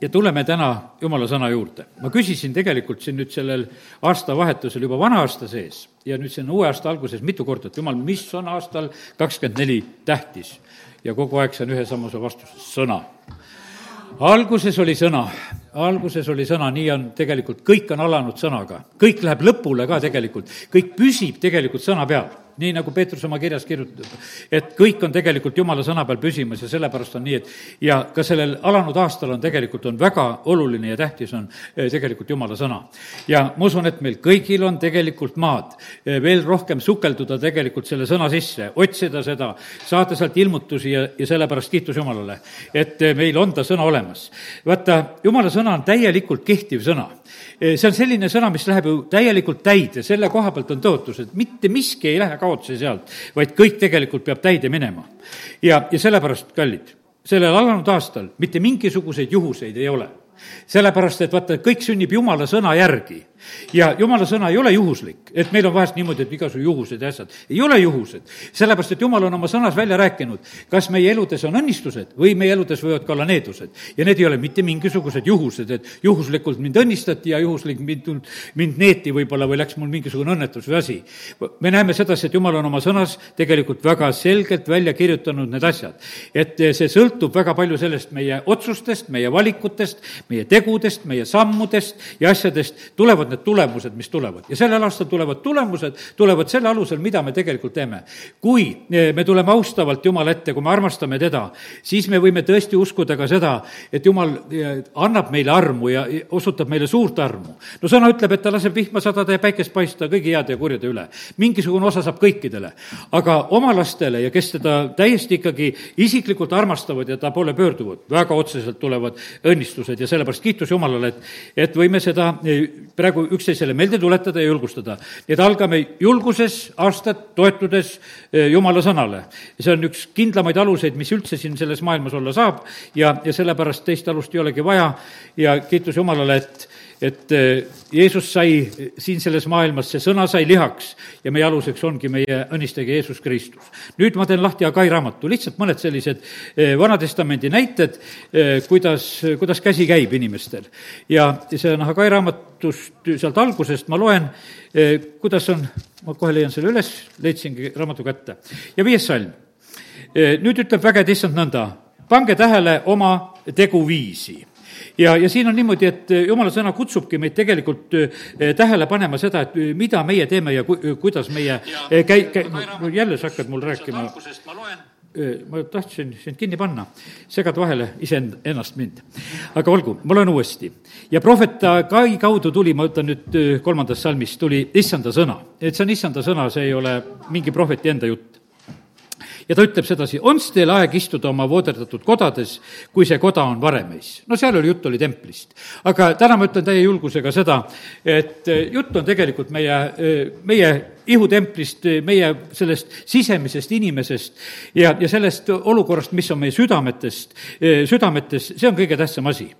ja tuleme täna jumala sõna juurde. ma küsisin tegelikult siin nüüd sellel aastavahetusel juba vana aasta sees ja nüüd siin uue aasta alguses mitu korda, et jumal, mis on aastal kakskümmend neli tähtis? ja kogu aeg saan ühe samuse vastuse, sõna. Alguses oli sõna, alguses oli sõna, nii on tegelikult, kõik on alanud sõnaga, kõik läheb lõpule ka tegelikult, kõik püsib tegelikult sõna peal nii nagu Peetrus oma kirjas kirjutab, et kõik on tegelikult Jumala sõna peal püsimas ja sellepärast on nii, et ja ka sellel alanud aastal on tegelikult, on väga oluline ja tähtis on eh, tegelikult Jumala sõna. ja ma usun, et meil kõigil on tegelikult maad eh, veel rohkem sukelduda tegelikult selle sõna sisse, otsida seda, saada sealt ilmutusi ja, ja sellepärast kiitus Jumalale, et eh, meil on ta sõna olemas. vaata, Jumala sõna on täielikult kehtiv sõna see on selline sõna, mis läheb ju täielikult täide, selle koha pealt on tõotus, et mitte miski ei lähe kaotsi sealt, vaid kõik tegelikult peab täide minema. ja, ja sellepärast, kallid, sellel alanud aastal mitte mingisuguseid juhuseid ei ole sellepärast, et vaata, kõik sünnib Jumala sõna järgi ja jumala sõna ei ole juhuslik, et meil on vahest niimoodi, et igasugu juhused ja asjad. ei ole juhused, sellepärast et jumal on oma sõnas välja rääkinud, kas meie eludes on õnnistused või meie eludes võivad ka olla needused. ja need ei ole mitte mingisugused juhused, et juhuslikult mind õnnistati ja juhuslik mind, mind neeti võib-olla või läks mul mingisugune õnnetus või asi. me näeme sedasi, et jumal on oma sõnas tegelikult väga selgelt välja kirjutanud need asjad. et see sõltub väga palju sellest meie otsustest, meie valikutest, meie tegudest, meie sammudest ja asjadest tulevad need tulemused, mis tulevad. ja sellel aastal tulevad tulemused, tulevad selle alusel, mida me tegelikult teeme. kui eh, me tuleme austavalt Jumala ette, kui me armastame teda, siis me võime tõesti uskuda ka seda, et Jumal eh, annab meile armu ja osutab meile suurt armu. no sõna ütleb, et ta laseb vihma sadada ja päikest paista kõigi heade ja kurjade üle. mingisugune osa saab kõikidele. aga oma lastele ja kes teda täiesti ikkagi isiklikult armastavad ja ta poole pöörduvad, väga otseselt tulevad õnnistused ja sellepärast kiitus Jumalale, et, et võime seda eh, praegu praegu üksteisele meelde tuletada ja julgustada. nii et algame julguses aastat toetudes eh, Jumala sõnale. see on üks kindlamaid aluseid, mis üldse siin selles maailmas olla saab ja, ja sellepärast teist alust ei olegi vaja ja kiitus Jumalale, et et eh, Jeesus sai siin selles maailmas, see sõna sai lihaks ja meie aluseks ongi meie õnnistage Jeesus Kristus. nüüd ma teen lahti Agai raamatu, lihtsalt mõned sellised eh, Vana-testamendi näited, kuidas, kuidas käsi käib inimestel. ja see on Agai raamatust, sealt algusest ma loen, kuidas on, ma kohe leian selle üles, leidsingi raamatu kätte. ja viies salm. nüüd ütleb vägede issand nõnda, pange tähele oma teguviisi ja, ja siin on niimoodi, et eh, jumala sõna kutsubki meid tegelikult eh, tähele panema seda, et mida meie teeme ja ku, kuidas meie käi-, käi-, jälle sa hakkad mul rääkima. ma tahtsin sind kinni panna, segad vahele iseennast mind. aga olgu, ma loen uuesti. ja prohvet Kai kaudu tuli, ma võtan nüüd kolmandast salmist, tuli issanda sõna. et see on issanda sõna, see ei ole mingi prohveti enda jutt ja ta ütleb sedasi, on teil aeg istuda oma vooderdatud kodades, kui see koda on varemeis. no seal oli, jutt oli templist. aga täna ma ütlen täie julgusega seda, et eh, jutt on tegelikult meie, eh, meie ihutemplist, meie sellest sisemisest inimesest ja, ja sellest olukorrast, mis on meie südametest, eh, südametes, see on kõige tähtsam asi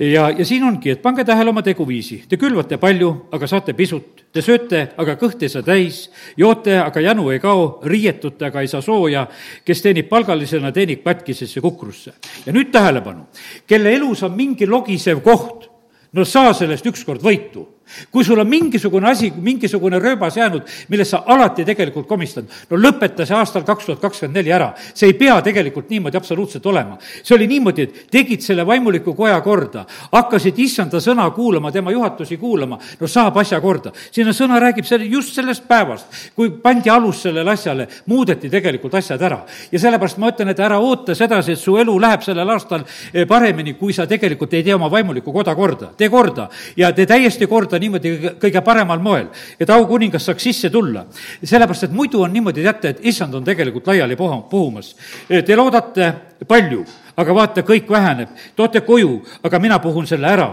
ja, ja siin ongi, et pange tähele oma teguviisi. Te külvate palju, aga saate pisut. Te sööte, aga kõht ei saa täis. joote, aga janu ei kao. riietute, aga ei saa sooja. kes teenib palgalisena, teenib katkisesse kukrusse. ja nüüd tähelepanu. kelle elus on mingi logisev koht, no saa sellest ükskord võitu kui sul on mingisugune asi, mingisugune rööbas jäänud, millest sa alati tegelikult komistad, no lõpeta see aastal kaks tuhat kakskümmend neli ära. see ei pea tegelikult niimoodi absoluutselt olema. see oli niimoodi, et tegid selle vaimuliku koja korda, hakkasid issanda sõna kuulama, tema juhatusi kuulama, no saab asja korda. siin on sõna, räägib selle, just sellest päevast, kui pandi alus sellele asjale, muudeti tegelikult asjad ära. ja sellepärast ma ütlen, et ära oota sedasi, et su elu läheb sellel aastal eh, paremini, kui sa tegelikult ei tee oma vaimulikku koda korda. tee korda ja tee täiesti korda seda niimoodi kõige paremal moel, et aukuningas saaks sisse tulla. sellepärast, et muidu on niimoodi, teate, et issand on tegelikult laiali puha, puhumas. Te loodate palju aga vaata, kõik väheneb, toote koju, aga mina puhun selle ära.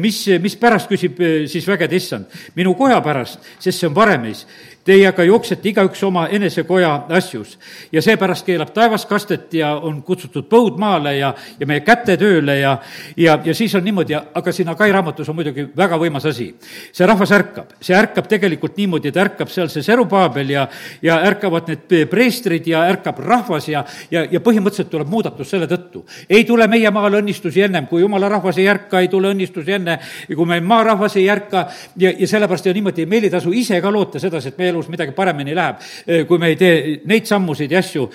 mis, mis pärast, küsib siis vägede issand? minu koja pärast, sest see on varemeis teie aga jooksete igaüks oma enesekoja asjus. ja seepärast keelab taevas kastet ja on kutsutud põud maale ja, ja meie kätetööle ja, ja, ja siis on niimoodi, aga siin Agai raamatus on muidugi väga võimas asi. see rahvas ärkab, see ärkab tegelikult niimoodi, et ärkab seal see Serupaabel ja, ja ärkavad need preestrid ja ärkab rahvas ja, ja, ja põhimõtteliselt tuleb muudatus selle tõttu. ei tule meie maale õnnistusi ennem, kui jumala rahvas ei ärka, ei tule õnnistusi enne, kui meil maarahvas ei ärka ja, ja sellepärast ja niimoodi meil ei tasu ise ka loota sedasi, et meie elus midagi paremini läheb, kui me ei tee neid sammusid ja asju,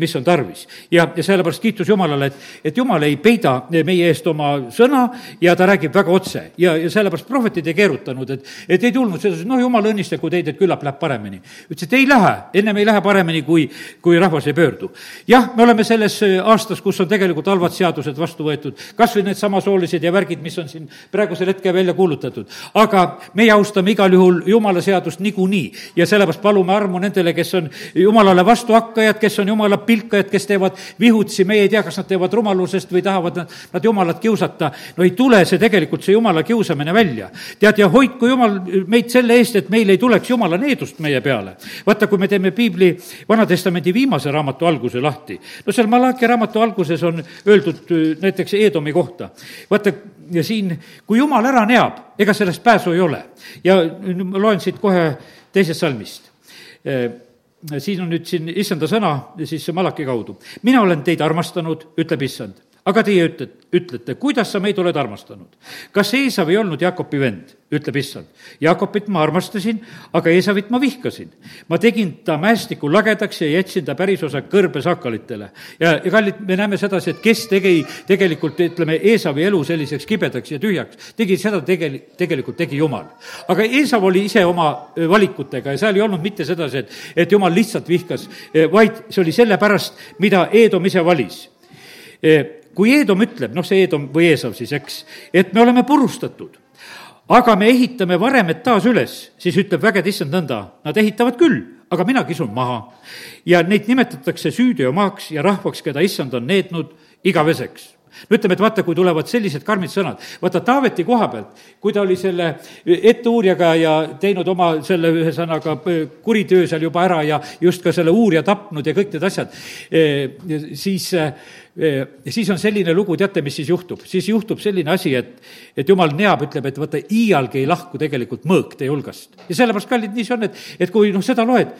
mis on tarvis. ja, ja sellepärast kiitus Jumalale, et, et Jumal ei peida meie eest oma sõna ja ta räägib väga otse ja, ja sellepärast prohvetid ei keerutanud, et, et ei tulnud sedasi, noh, Jumal õnnistagu teid, et küllap läheb paremini. ütles, et ei lähe, ennem ei lähe paremini, kui, kui rahvas ei pöördu. jah, me oleme selles aastas, kus on tegelikult halvad seadused vastu võetud, kas või need samasoolised ja värgid, mis on siin praegusel hetkel välja kuulutatud. aga meie austame igal juhul Jumala seadust niikuinii ja sellepärast palume armu nendele, kes on Jumalale vastuhakkajad, kes on Jumala pilkajad, kes teevad vihutsi, meie ei tea, kas nad teevad rumalusest või tahavad nad, nad Jumalat kiusata. no ei tule see tegelikult, see Jumala kiusamine välja. tead, ja hoidku Jumal meid selle eest, et meil ei tuleks Jumala needust meie peale. vaata, kui me teeme piibli Vana-testamendi viimase raamatu alguse lahti, no seal Malachi raamatu alguses on öeldud näiteks Eedomi kohta. vaata, ja siin, kui Jumal ära neab, ega sellest pääsu ei ole. ja ma loen siit kohe teisest salmist siin on nüüd siin issanda sõna, siis Malaki kaudu. mina olen teid armastanud, ütleb issand, aga teie ütlete, ütlete, kuidas sa meid oled armastanud? kas Eesav ei olnud Jaakopi vend, ütleb issand. Jaakopit ma armastasin, aga Eesavit ma vihkasin. ma tegin ta mäestiku lagedaks ja jätsin ta pärisosa kõrbesakalitele. ja, ja kallid, me näeme sedasi, et kes tegi tegelikult, ütleme, Eesavi elu selliseks kibedaks ja tühjaks, tegi seda tegel-, tegelikult tegi Jumal. aga Eesav oli ise oma valikutega ja seal ei olnud mitte sedasi, et, et Jumal lihtsalt vihkas, vaid see oli sellepärast, mida Eedom ise valis kui Eedom ütleb, noh, see Eedom või Eesav siis, eks, et me oleme purustatud, aga me ehitame varemed taas üles, siis ütleb vägede issand nõnda, nad ehitavad küll, aga mina kisun maha. ja neid nimetatakse süüteomaaks ja rahvaks, keda issand on neednud igaveseks no ütleme, et vaata, kui tulevad sellised karmid sõnad, vaata Taaveti koha pealt, kui ta oli selle etteuurijaga ja teinud oma selle ühesõnaga kuritöö seal juba ära ja just ka selle uurija tapnud ja kõik need asjad, siis ja siis on selline lugu, teate, mis siis juhtub? siis juhtub selline asi, et, et jumal neab, ütleb, et vaata, iialgi ei lahku tegelikult mõõk teie hulgast. ja sellepärast, kallid, nii see on, et, et kui noh, seda loed,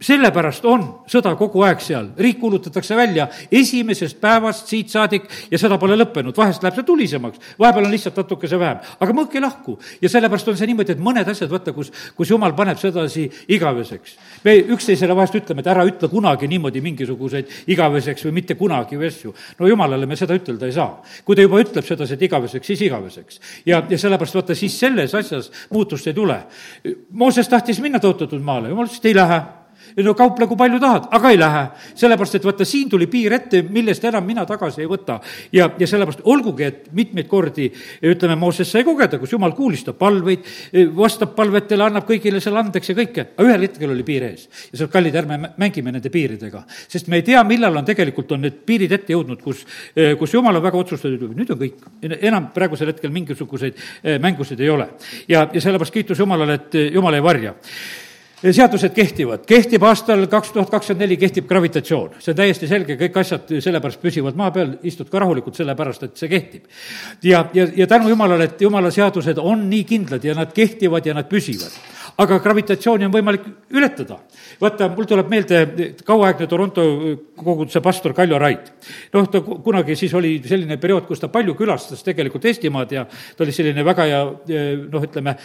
sellepärast on sõda kogu aeg seal, riik kuulutatakse välja esimesest päevast siit saadik ja sõda pole lõppenud, vahest läheb see tulisemaks, vahepeal on lihtsalt natukese vähem, aga mõõk ei lahku. ja sellepärast on see niimoodi, et mõned asjad, vaata, kus, kus jumal paneb sedasi igaveseks. me üksteisele vahest ütleme, et ära ütle kunagi niimoodi mingisuguseid igaveseks või mitte kunagi või asju. no jumalale me seda ütelda ei saa. kui ta juba ütleb sedasi, et igaveseks, siis igaveseks. ja, ja sellepärast vaata, siis selles asjas muutust ei tule. Mooses tahtis minna tõotatud maale, jumal ütles, et ei lähe no kauple, kui palju tahad, aga ei lähe. sellepärast, et vaata, siin tuli piir ette, millest enam mina tagasi ei võta. ja, ja sellepärast olgugi, et mitmeid kordi, ütleme, Mooses sai kogeda, kus jumal kuulis ta palveid, vastab palvetele, annab kõigile selle andeks ja kõike, aga ühel hetkel oli piir ees. ja oled kallid, ärme mängime nende piiridega. sest me ei tea, millal on tegelikult, on need piirid ette jõudnud, kus, kus jumal on väga otsustatud, nüüd on kõik. enam praegusel hetkel mingisuguseid mängusid ei ole. ja, ja sellepärast kiitus Jumalale, et Jumal ei varja seadused kehtivad, kehtib aastal kaks tuhat kakskümmend neli, kehtib gravitatsioon. see on täiesti selge, kõik asjad sellepärast püsivad maa peal, istud ka rahulikult, sellepärast et see kehtib. ja, ja, ja tänu jumalale, et jumala seadused on nii kindlad ja nad kehtivad ja nad püsivad. Aga gravitatsiooni on võimalik ületada. vaata, mul tuleb meelde kauaaegne Toronto koguduse pastor Kaljo Rait. noh, ta kunagi siis oli selline periood, kus ta palju külastas tegelikult Eestimaad ja ta oli selline väga hea noh, ütleme,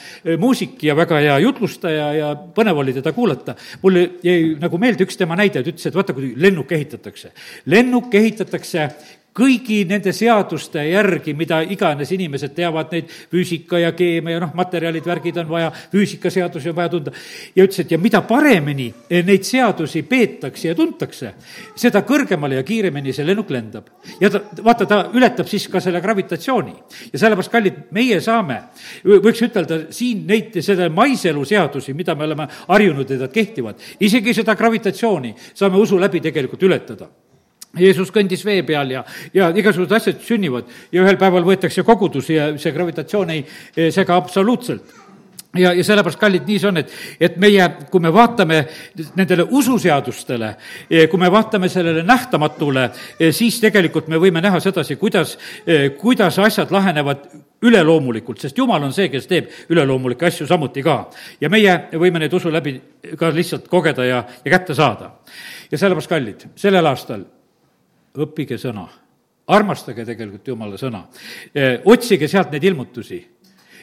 muusik ja väga hea jutlustaja ja põnev oli teda kuulata. mulle jäi nagu meelde üks tema näide, ta ütles, et vaata, kui lennuk ehitatakse. lennuk ehitatakse kõigi nende seaduste järgi, mida iganes inimesed teavad, neid füüsika ja keemia ja noh, materjalid, värgid on vaja, füüsikaseadusi on vaja tunda. ja ütles, et ja mida paremini neid seadusi peetakse ja tuntakse, seda kõrgemale ja kiiremini see lennuk lendab. ja ta, vaata, ta ületab siis ka selle gravitatsiooni. ja sellepärast, kallid, meie saame, võiks ütelda siin neid, selle maiselu seadusi, mida me oleme harjunud, et nad kehtivad, isegi seda gravitatsiooni saame usu läbi tegelikult ületada Jeesus kõndis vee peal ja, ja igasugused asjad sünnivad ja ühel päeval võetakse kogudusi ja see gravitatsioon ei sega absoluutselt ja, ja sellepärast, kallid, nii see on, et, et meie, kui me vaatame nendele ususeadustele, kui me vaatame sellele nähtamatule, siis tegelikult me võime näha sedasi, kuidas, kuidas asjad lahenevad üleloomulikult, sest Jumal on see, kes teeb üleloomulikke asju samuti ka. ja meie võime neid usu läbi ka lihtsalt kogeda ja, ja kätte saada. ja sellepärast, kallid, sellel aastal õppige sõna armastage tegelikult Jumala sõna. otsige sealt neid ilmutusi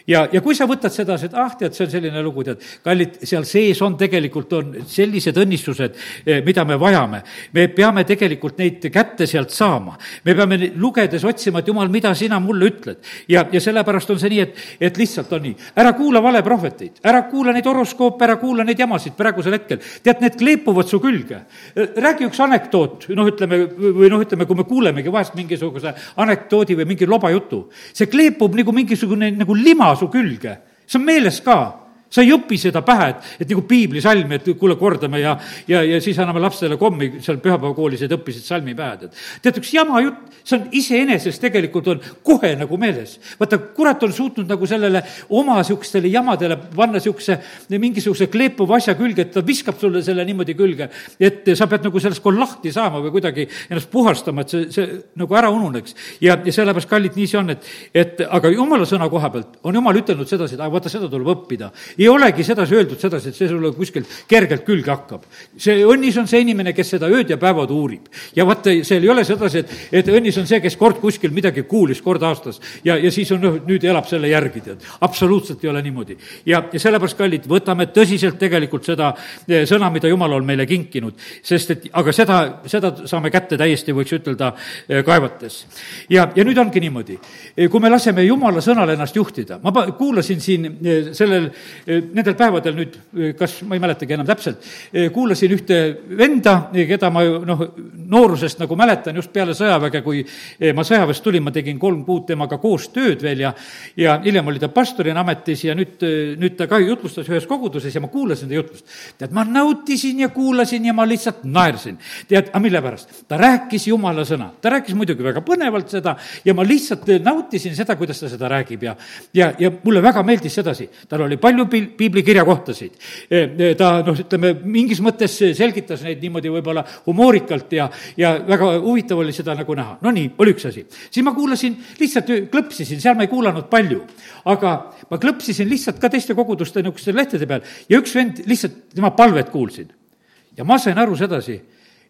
ja, ja kui sa võtad sedasi, et ah, tead, see on selline lugu, tead, kallid, seal sees on tegelikult, on sellised õnnistused, eh, mida me vajame. me peame tegelikult neid kätte sealt saama. me peame lugedes otsima, et jumal, mida sina mulle ütled. ja, ja sellepärast on see nii, et, et lihtsalt on nii. ära kuula valeprohveteid, ära kuula neid horoskoope, ära kuula neid jamasid praegusel hetkel. tead, need kleepuvad su külge. räägi üks anekdoot, noh, ütleme, või noh, ütleme, kui me kuulemegi vahest mingisuguse anekdoodi või mingi lobajutu. see kleepub nagu mingisugune nagu lima su külge, see on meeles ka sa ei õpi seda pähe, et, et nagu piiblisalmi, et kuule, kordame ja, ja, ja siis anname lastele kommi seal pühapäevakoolis, et õppisid salmi pähe, tead. üks jama jutt, see on iseenesest tegelikult on kohe nagu meeles. vaata, kurat on suutnud nagu sellele oma niisugustele jamadele panna niisuguse mingisuguse kleepuva asja külge, et ta viskab sulle selle niimoodi külge, et sa pead nagu sellest kohe lahti saama või kuidagi ennast puhastama, et see, see nagu ära ununeks. ja, ja sellepärast, kallid, nii see on, et, et aga jumala sõna koha pealt on jumal ütelnud sedasi, et aga vaata, seda tuleb õppida ei olegi sedasi öeldud sedasi, et see sulle kuskilt kergelt külge hakkab. see õnnis on see inimene, kes seda ööd ja päevad uurib. ja vaata, seal ei ole sedasi, et, et õnnis on see, kes kord kuskil midagi kuulis kord aastas ja, ja siis on noh, nüüd elab selle järgi, tead. absoluutselt ei ole niimoodi. ja, ja sellepärast, kallid, võtame tõsiselt tegelikult seda eh, sõna, mida Jumal on meile kinkinud, sest et aga seda, seda saame kätte täiesti, võiks ütelda, eh, kaevates. ja, ja nüüd ongi niimoodi, eh, kui me laseme Jumala sõnal ennast juhtida, ma kuulasin siin sellel nendel päevadel nüüd, kas, ma ei mäletagi enam täpselt, kuulasin ühte venda, keda ma noh, noorusest nagu mäletan just peale sõjaväge, kui ma sõjaväest tulin, ma tegin kolm kuud temaga koos tööd veel ja ja hiljem oli ta pastorina ametis ja nüüd, nüüd ta ka jutlustas ühes koguduses ja ma kuulasin ta jutlust. tead, ma nautisin ja kuulasin ja ma lihtsalt naersin. tead, aga mille pärast? ta rääkis jumala sõna, ta rääkis muidugi väga põnevalt seda ja ma lihtsalt nautisin seda, kuidas ta seda räägib ja ja, ja mulle väga meeldis sedasi, tal oli palju pil-, piiblikirjakohtasid. E, e, ta noh, ütleme, mingis mõttes selgitas neid niimoodi võib-olla humoorikalt ja, ja väga huvitav oli seda nagu näha. no nii, oli üks asi. siis ma kuulasin, lihtsalt klõpsisin, seal ma ei kuulanud palju, aga ma klõpsisin lihtsalt ka teiste koguduste niisuguste lehtede peal ja üks vend lihtsalt, tema palvet kuulsin. ja ma sain aru sedasi,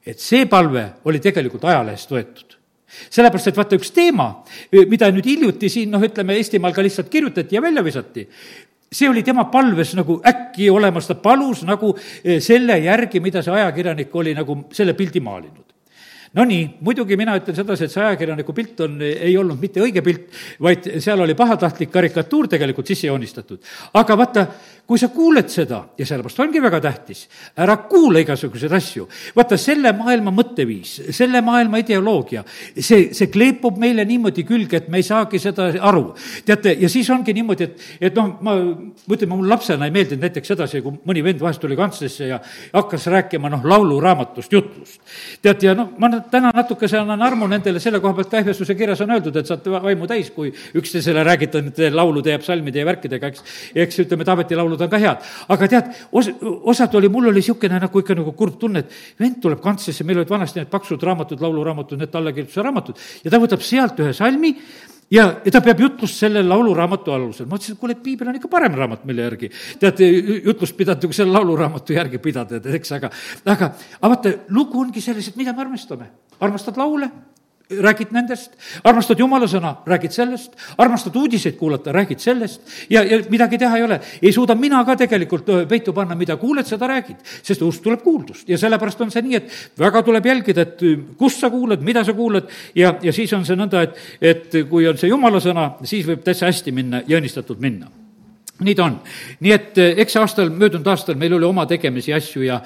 et see palve oli tegelikult ajalehest võetud sellepärast, et vaata, üks teema, mida nüüd hiljuti siin, noh, ütleme, Eestimaal ka lihtsalt kirjutati ja välja visati, see oli tema palves nagu äkki olemas, ta palus nagu eh, selle järgi, mida see ajakirjanik oli nagu selle pildi maalinud. Nonii, muidugi mina ütlen sedasi, et see ajakirjaniku pilt on, ei olnud mitte õige pilt, vaid seal oli pahatahtlik karikatuur tegelikult sisse joonistatud. aga vaata, kui sa kuuled seda ja sellepärast ongi väga tähtis, ära kuula igasuguseid asju. vaata, selle maailma mõtteviis, selle maailma ideoloogia, see, see kleepub meile niimoodi külge, et me ei saagi seda aru. teate, ja siis ongi niimoodi, et, et noh, ma, ma ütlen, mul lapsena ei meeldinud näiteks sedasi, kui mõni vend vahest tuli kantslisse ja hakkas rääkima noh, lauluraamatust jutlust. tead, ja noh, ma täna natukese annan armu nendele selle koha pealt, ka Ehvesuse kirjas on öeldud, et saate vaimu täis, kui üksteisele räägite nende laulude ja psalmide ja värkidega, eks, eks ütleme, Taaveti laulud on ka head. aga tead, os-, osad oli, mul oli niisugune nagu ikka nagu kurb tunne, et vend tuleb kantslisse, meil olid vanasti need paksud raamatud, lauluraamatud, need allakirjutuse raamatud, ja ta võtab sealt ühe salmi ja, ja ta peab jutlust selle lauluraamatu alusel. ma ütlesin, et kuule, piibel on ikka parem raamat, mille järgi. teate, jutlust pidada, kui selle lauluraamatu järgi pidada, et eks, aga, aga, aga vaata, lugu ongi selles, et mida me armastame. armastad laule? Räägid nendest, armastad jumala sõna, räägid sellest, armastad uudiseid kuulata, räägid sellest. Ja, ja midagi teha ei ole. ei suuda mina ka tegelikult peitu panna, mida kuuled, seda räägid, sest ust tuleb kuuldust. Ja sellepärast on see nii, et väga tuleb jälgida, et kust sa kuulad, mida sa kuulad ja, ja siis on see nõnda, et, et kui on see jumala sõna, siis võib täitsa hästi minna ja õnnistatult minna nii ta on. nii et eh, eks aastal, möödunud aastal meil oli oma tegemisi asju ja,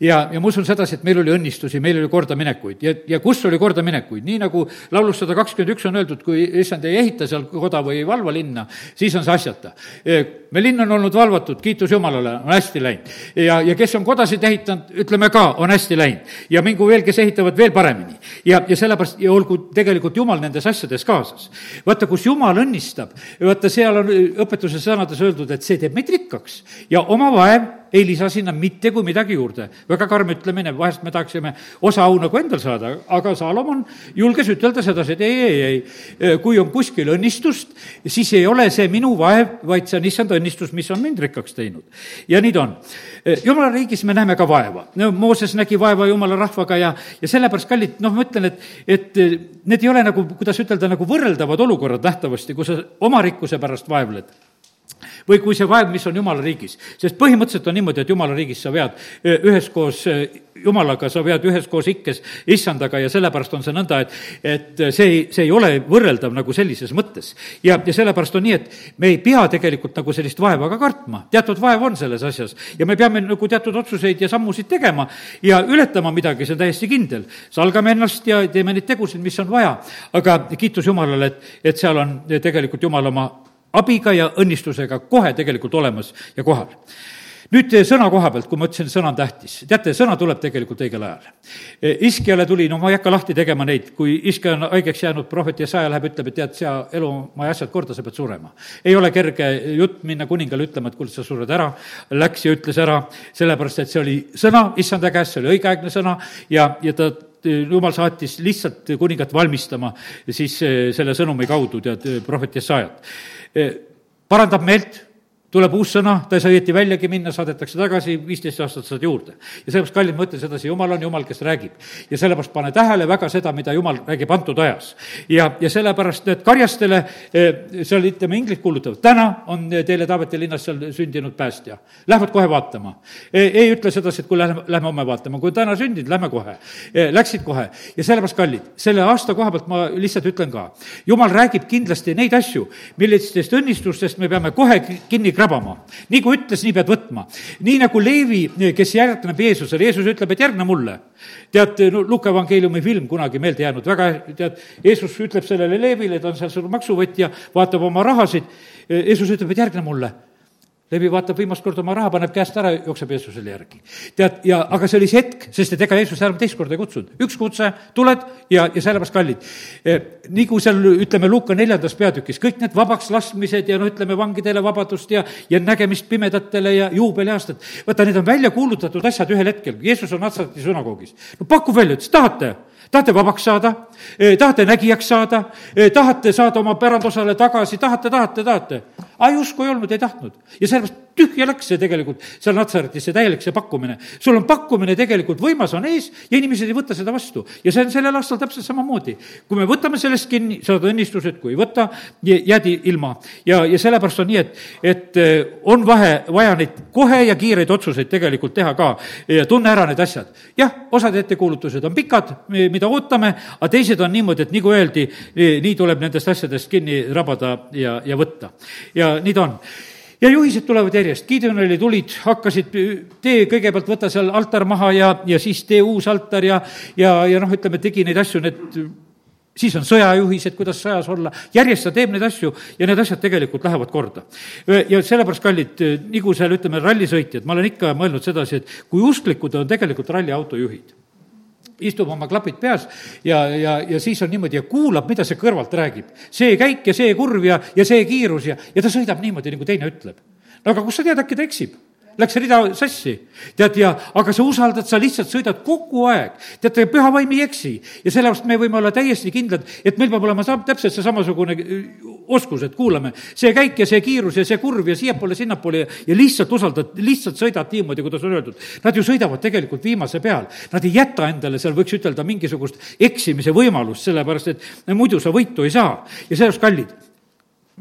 ja, ja ma usun sedasi, et meil oli õnnistusi, meil oli kordaminekuid ja, ja kus oli kordaminekuid, nii nagu laulus sada kakskümmend üks on öeldud, kui issand ei ehita seal koda või ei valva linna, siis on see asjata. Eh, me linn on olnud valvatud, kiitus Jumalale, on hästi läinud. ja, ja kes on kodasid ehitanud, ütleme ka, on hästi läinud. ja mingu veel, kes ehitavad veel paremini. ja, ja sellepärast, ja olgu tegelikult Jumal nendes asjades kaasas. vaata, kus Jumal õnnistab, vaata, seal on õpetuse sõnades öeldud, öeldud, et see teeb meid rikkaks ja oma vaev ei lisa sinna mitte kui midagi juurde. väga karm ütlemine, vahest me tahaksime osa au nagu endal saada, aga Saalomon julges ütelda sedasi, et ei, ei, ei, kui on kuskil õnnistust, siis ei ole see minu vaev, vaid see on issand õnnistus, mis on mind rikkaks teinud. ja nii ta on. jumala riigis me näeme ka vaeva. no Mooses nägi vaeva jumala rahvaga ja, ja sellepärast, kallid, noh, ma ütlen, et, et need ei ole nagu, kuidas ütelda, nagu võrreldavad olukorrad nähtavasti, kus sa oma rikkuse pärast vaevled või kui see vaev, mis on jumala riigis. sest põhimõtteliselt on niimoodi, et jumala riigis sa vead üheskoos jumalaga, sa vead üheskoos ikkes issandaga ja sellepärast on see nõnda, et, et see ei, see ei ole võrreldav nagu sellises mõttes. ja, ja sellepärast on nii, et me ei pea tegelikult nagu sellist vaeva ka kartma, teatud vaev on selles asjas ja me peame nagu teatud otsuseid ja sammusid tegema ja ületama midagi, see on täiesti kindel. salgame ennast ja teeme neid tegusid, mis on vaja, aga kiitus Jumalale, et, et seal on tegelikult Jumal oma abiga ja õnnistusega kohe tegelikult olemas ja kohal nüüd sõna koha pealt, kui ma ütlesin, sõna on tähtis. teate, sõna tuleb tegelikult õigel ajal. iskjale tuli, no ma ei hakka lahti tegema neid, kui iske on haigeks jäänud, prohvet Jesaja läheb, ütleb, et tead, sea elumaja asjad korda, sa pead surema. ei ole kerge jutt minna kuningale ütlema, et kuule, sa sured ära, läks ja ütles ära, sellepärast et see oli sõna issanda käest, see oli õigeaegne sõna ja, ja ta jumal saatis lihtsalt kuningat valmistama siis selle sõnumi kaudu, tead, prohvet Jesajat parandab meelt, tuleb uus sõna, ta ei saa õieti väljagi minna, saadetakse tagasi, viisteist aastat saad juurde. ja sellepärast, kallid, ma ütlen sedasi, jumal on jumal, kes räägib. ja sellepärast pane tähele väga seda, mida jumal räägib antud ajas. ja, ja sellepärast need karjastele, eh, seal ütleme, inglid kuulutavad, täna on teile Taaveti linnas seal sündinud päästja. Lähevad kohe vaatama. E, ei ütle sedasi, et kui lähme, lähme homme vaatama, kui täna sündinud, lähme kohe. E, läksid kohe. ja sellepärast, kallid, selle aasta koha pealt ma lihtsalt ütlen ka, jumal räägib kindlasti neid asju, millistest õnnistustest me peame kohe kinni krabama. nii kui ütles, nii pead võtma. nii nagu Leevi, kes järgneb Jeesusele, Jeesus ütleb, et järgne mulle. tead, no Luka evangeeliumi film kunagi meelde jäänud, väga, tead, Jeesus ütleb sellele Leevile, ta on seal suur maksuvõtja, vaatab oma rahasid, Jeesus ütleb, et järgne mulle Levi vaatab viimast korda oma raha, paneb käest ära, jookseb Jeesusele järgi. tead, ja aga see oli see hetk, sest et ega Jeesus enam teist korda ei kutsunud. üks kutse, tuled ja, ja sellepärast kallid. E, nii kui seal, ütleme, Luuka neljandas peatükis, kõik need vabaks laskmised ja noh, ütleme, vangidele vabadust ja, ja nägemist pimedatele ja juubeliaastad, vaata, need on välja kuulutatud asjad ühel hetkel, Jeesus on Natsareti sünagoogis. no pakub välja, ütles, tahate? tahate vabaks saada, e, tahate nägijaks saada, e, tahate saada oma pärandosale tagasi, tahate, tahate, tahate. Aga usku ei olnud, ei tahtnud. ja sellepärast tühja läks see tegelikult seal Natsaretis, see täielik see pakkumine. sul on pakkumine tegelikult võimas on ees ja inimesed ei võta seda vastu. ja see on sellel aastal täpselt samamoodi. kui me võtame sellest kinni, saad õnnistused, kui ei võta, jääd ilma. ja, ja sellepärast on nii, et, et eh, on vahe, vaja neid kohe ja kiireid otsuseid tegelikult teha ka ja tunne ära need asjad. jah, osad ettekuulutused on pikad, mida ootame, aga teised on niimoodi, et nagu öeldi, nii tuleb nendest asjadest kinni rabada ja, ja võtta. ja nii ta on ja juhised tulevad järjest, Gideonile tulid, hakkasid, tee kõigepealt võta seal altar maha ja, ja siis tee uus altar ja, ja, ja noh, ütleme, tegi neid asju, need siis on sõjajuhised, kuidas sõjas olla, järjest ta teeb neid asju ja need asjad tegelikult lähevad korda. ja sellepärast, kallid, nagu seal ütleme, rallisõitjad, ma olen ikka mõelnud sedasi, et kui usklikud on tegelikult ralliautojuhid istub oma klapid peas ja, ja, ja siis on niimoodi ja kuulab, mida see kõrvalt räägib. see käik ja see kurv ja, ja see kiirus ja, ja ta sõidab niimoodi, nagu teine ütleb. no aga kust sa tead, äkki ta eksib? Läks rida sassi, tead, ja aga sa usaldad, sa lihtsalt sõidad kogu aeg. teate, püha vaim ei eksi ja sellepärast me võime olla täiesti kindlad, et meil peab olema sa-, täpselt see samasugune oskus, et kuulame, see käik ja see kiirus ja see kurv ja siiapoole, sinnapoole ja, ja lihtsalt usaldad, lihtsalt sõidad niimoodi, kuidas on öeldud. Nad ju sõidavad tegelikult viimase peal, nad ei jäta endale seal, võiks ütelda, mingisugust eksimise võimalust, sellepärast et muidu sa võitu ei saa. ja sellepärast, kallid,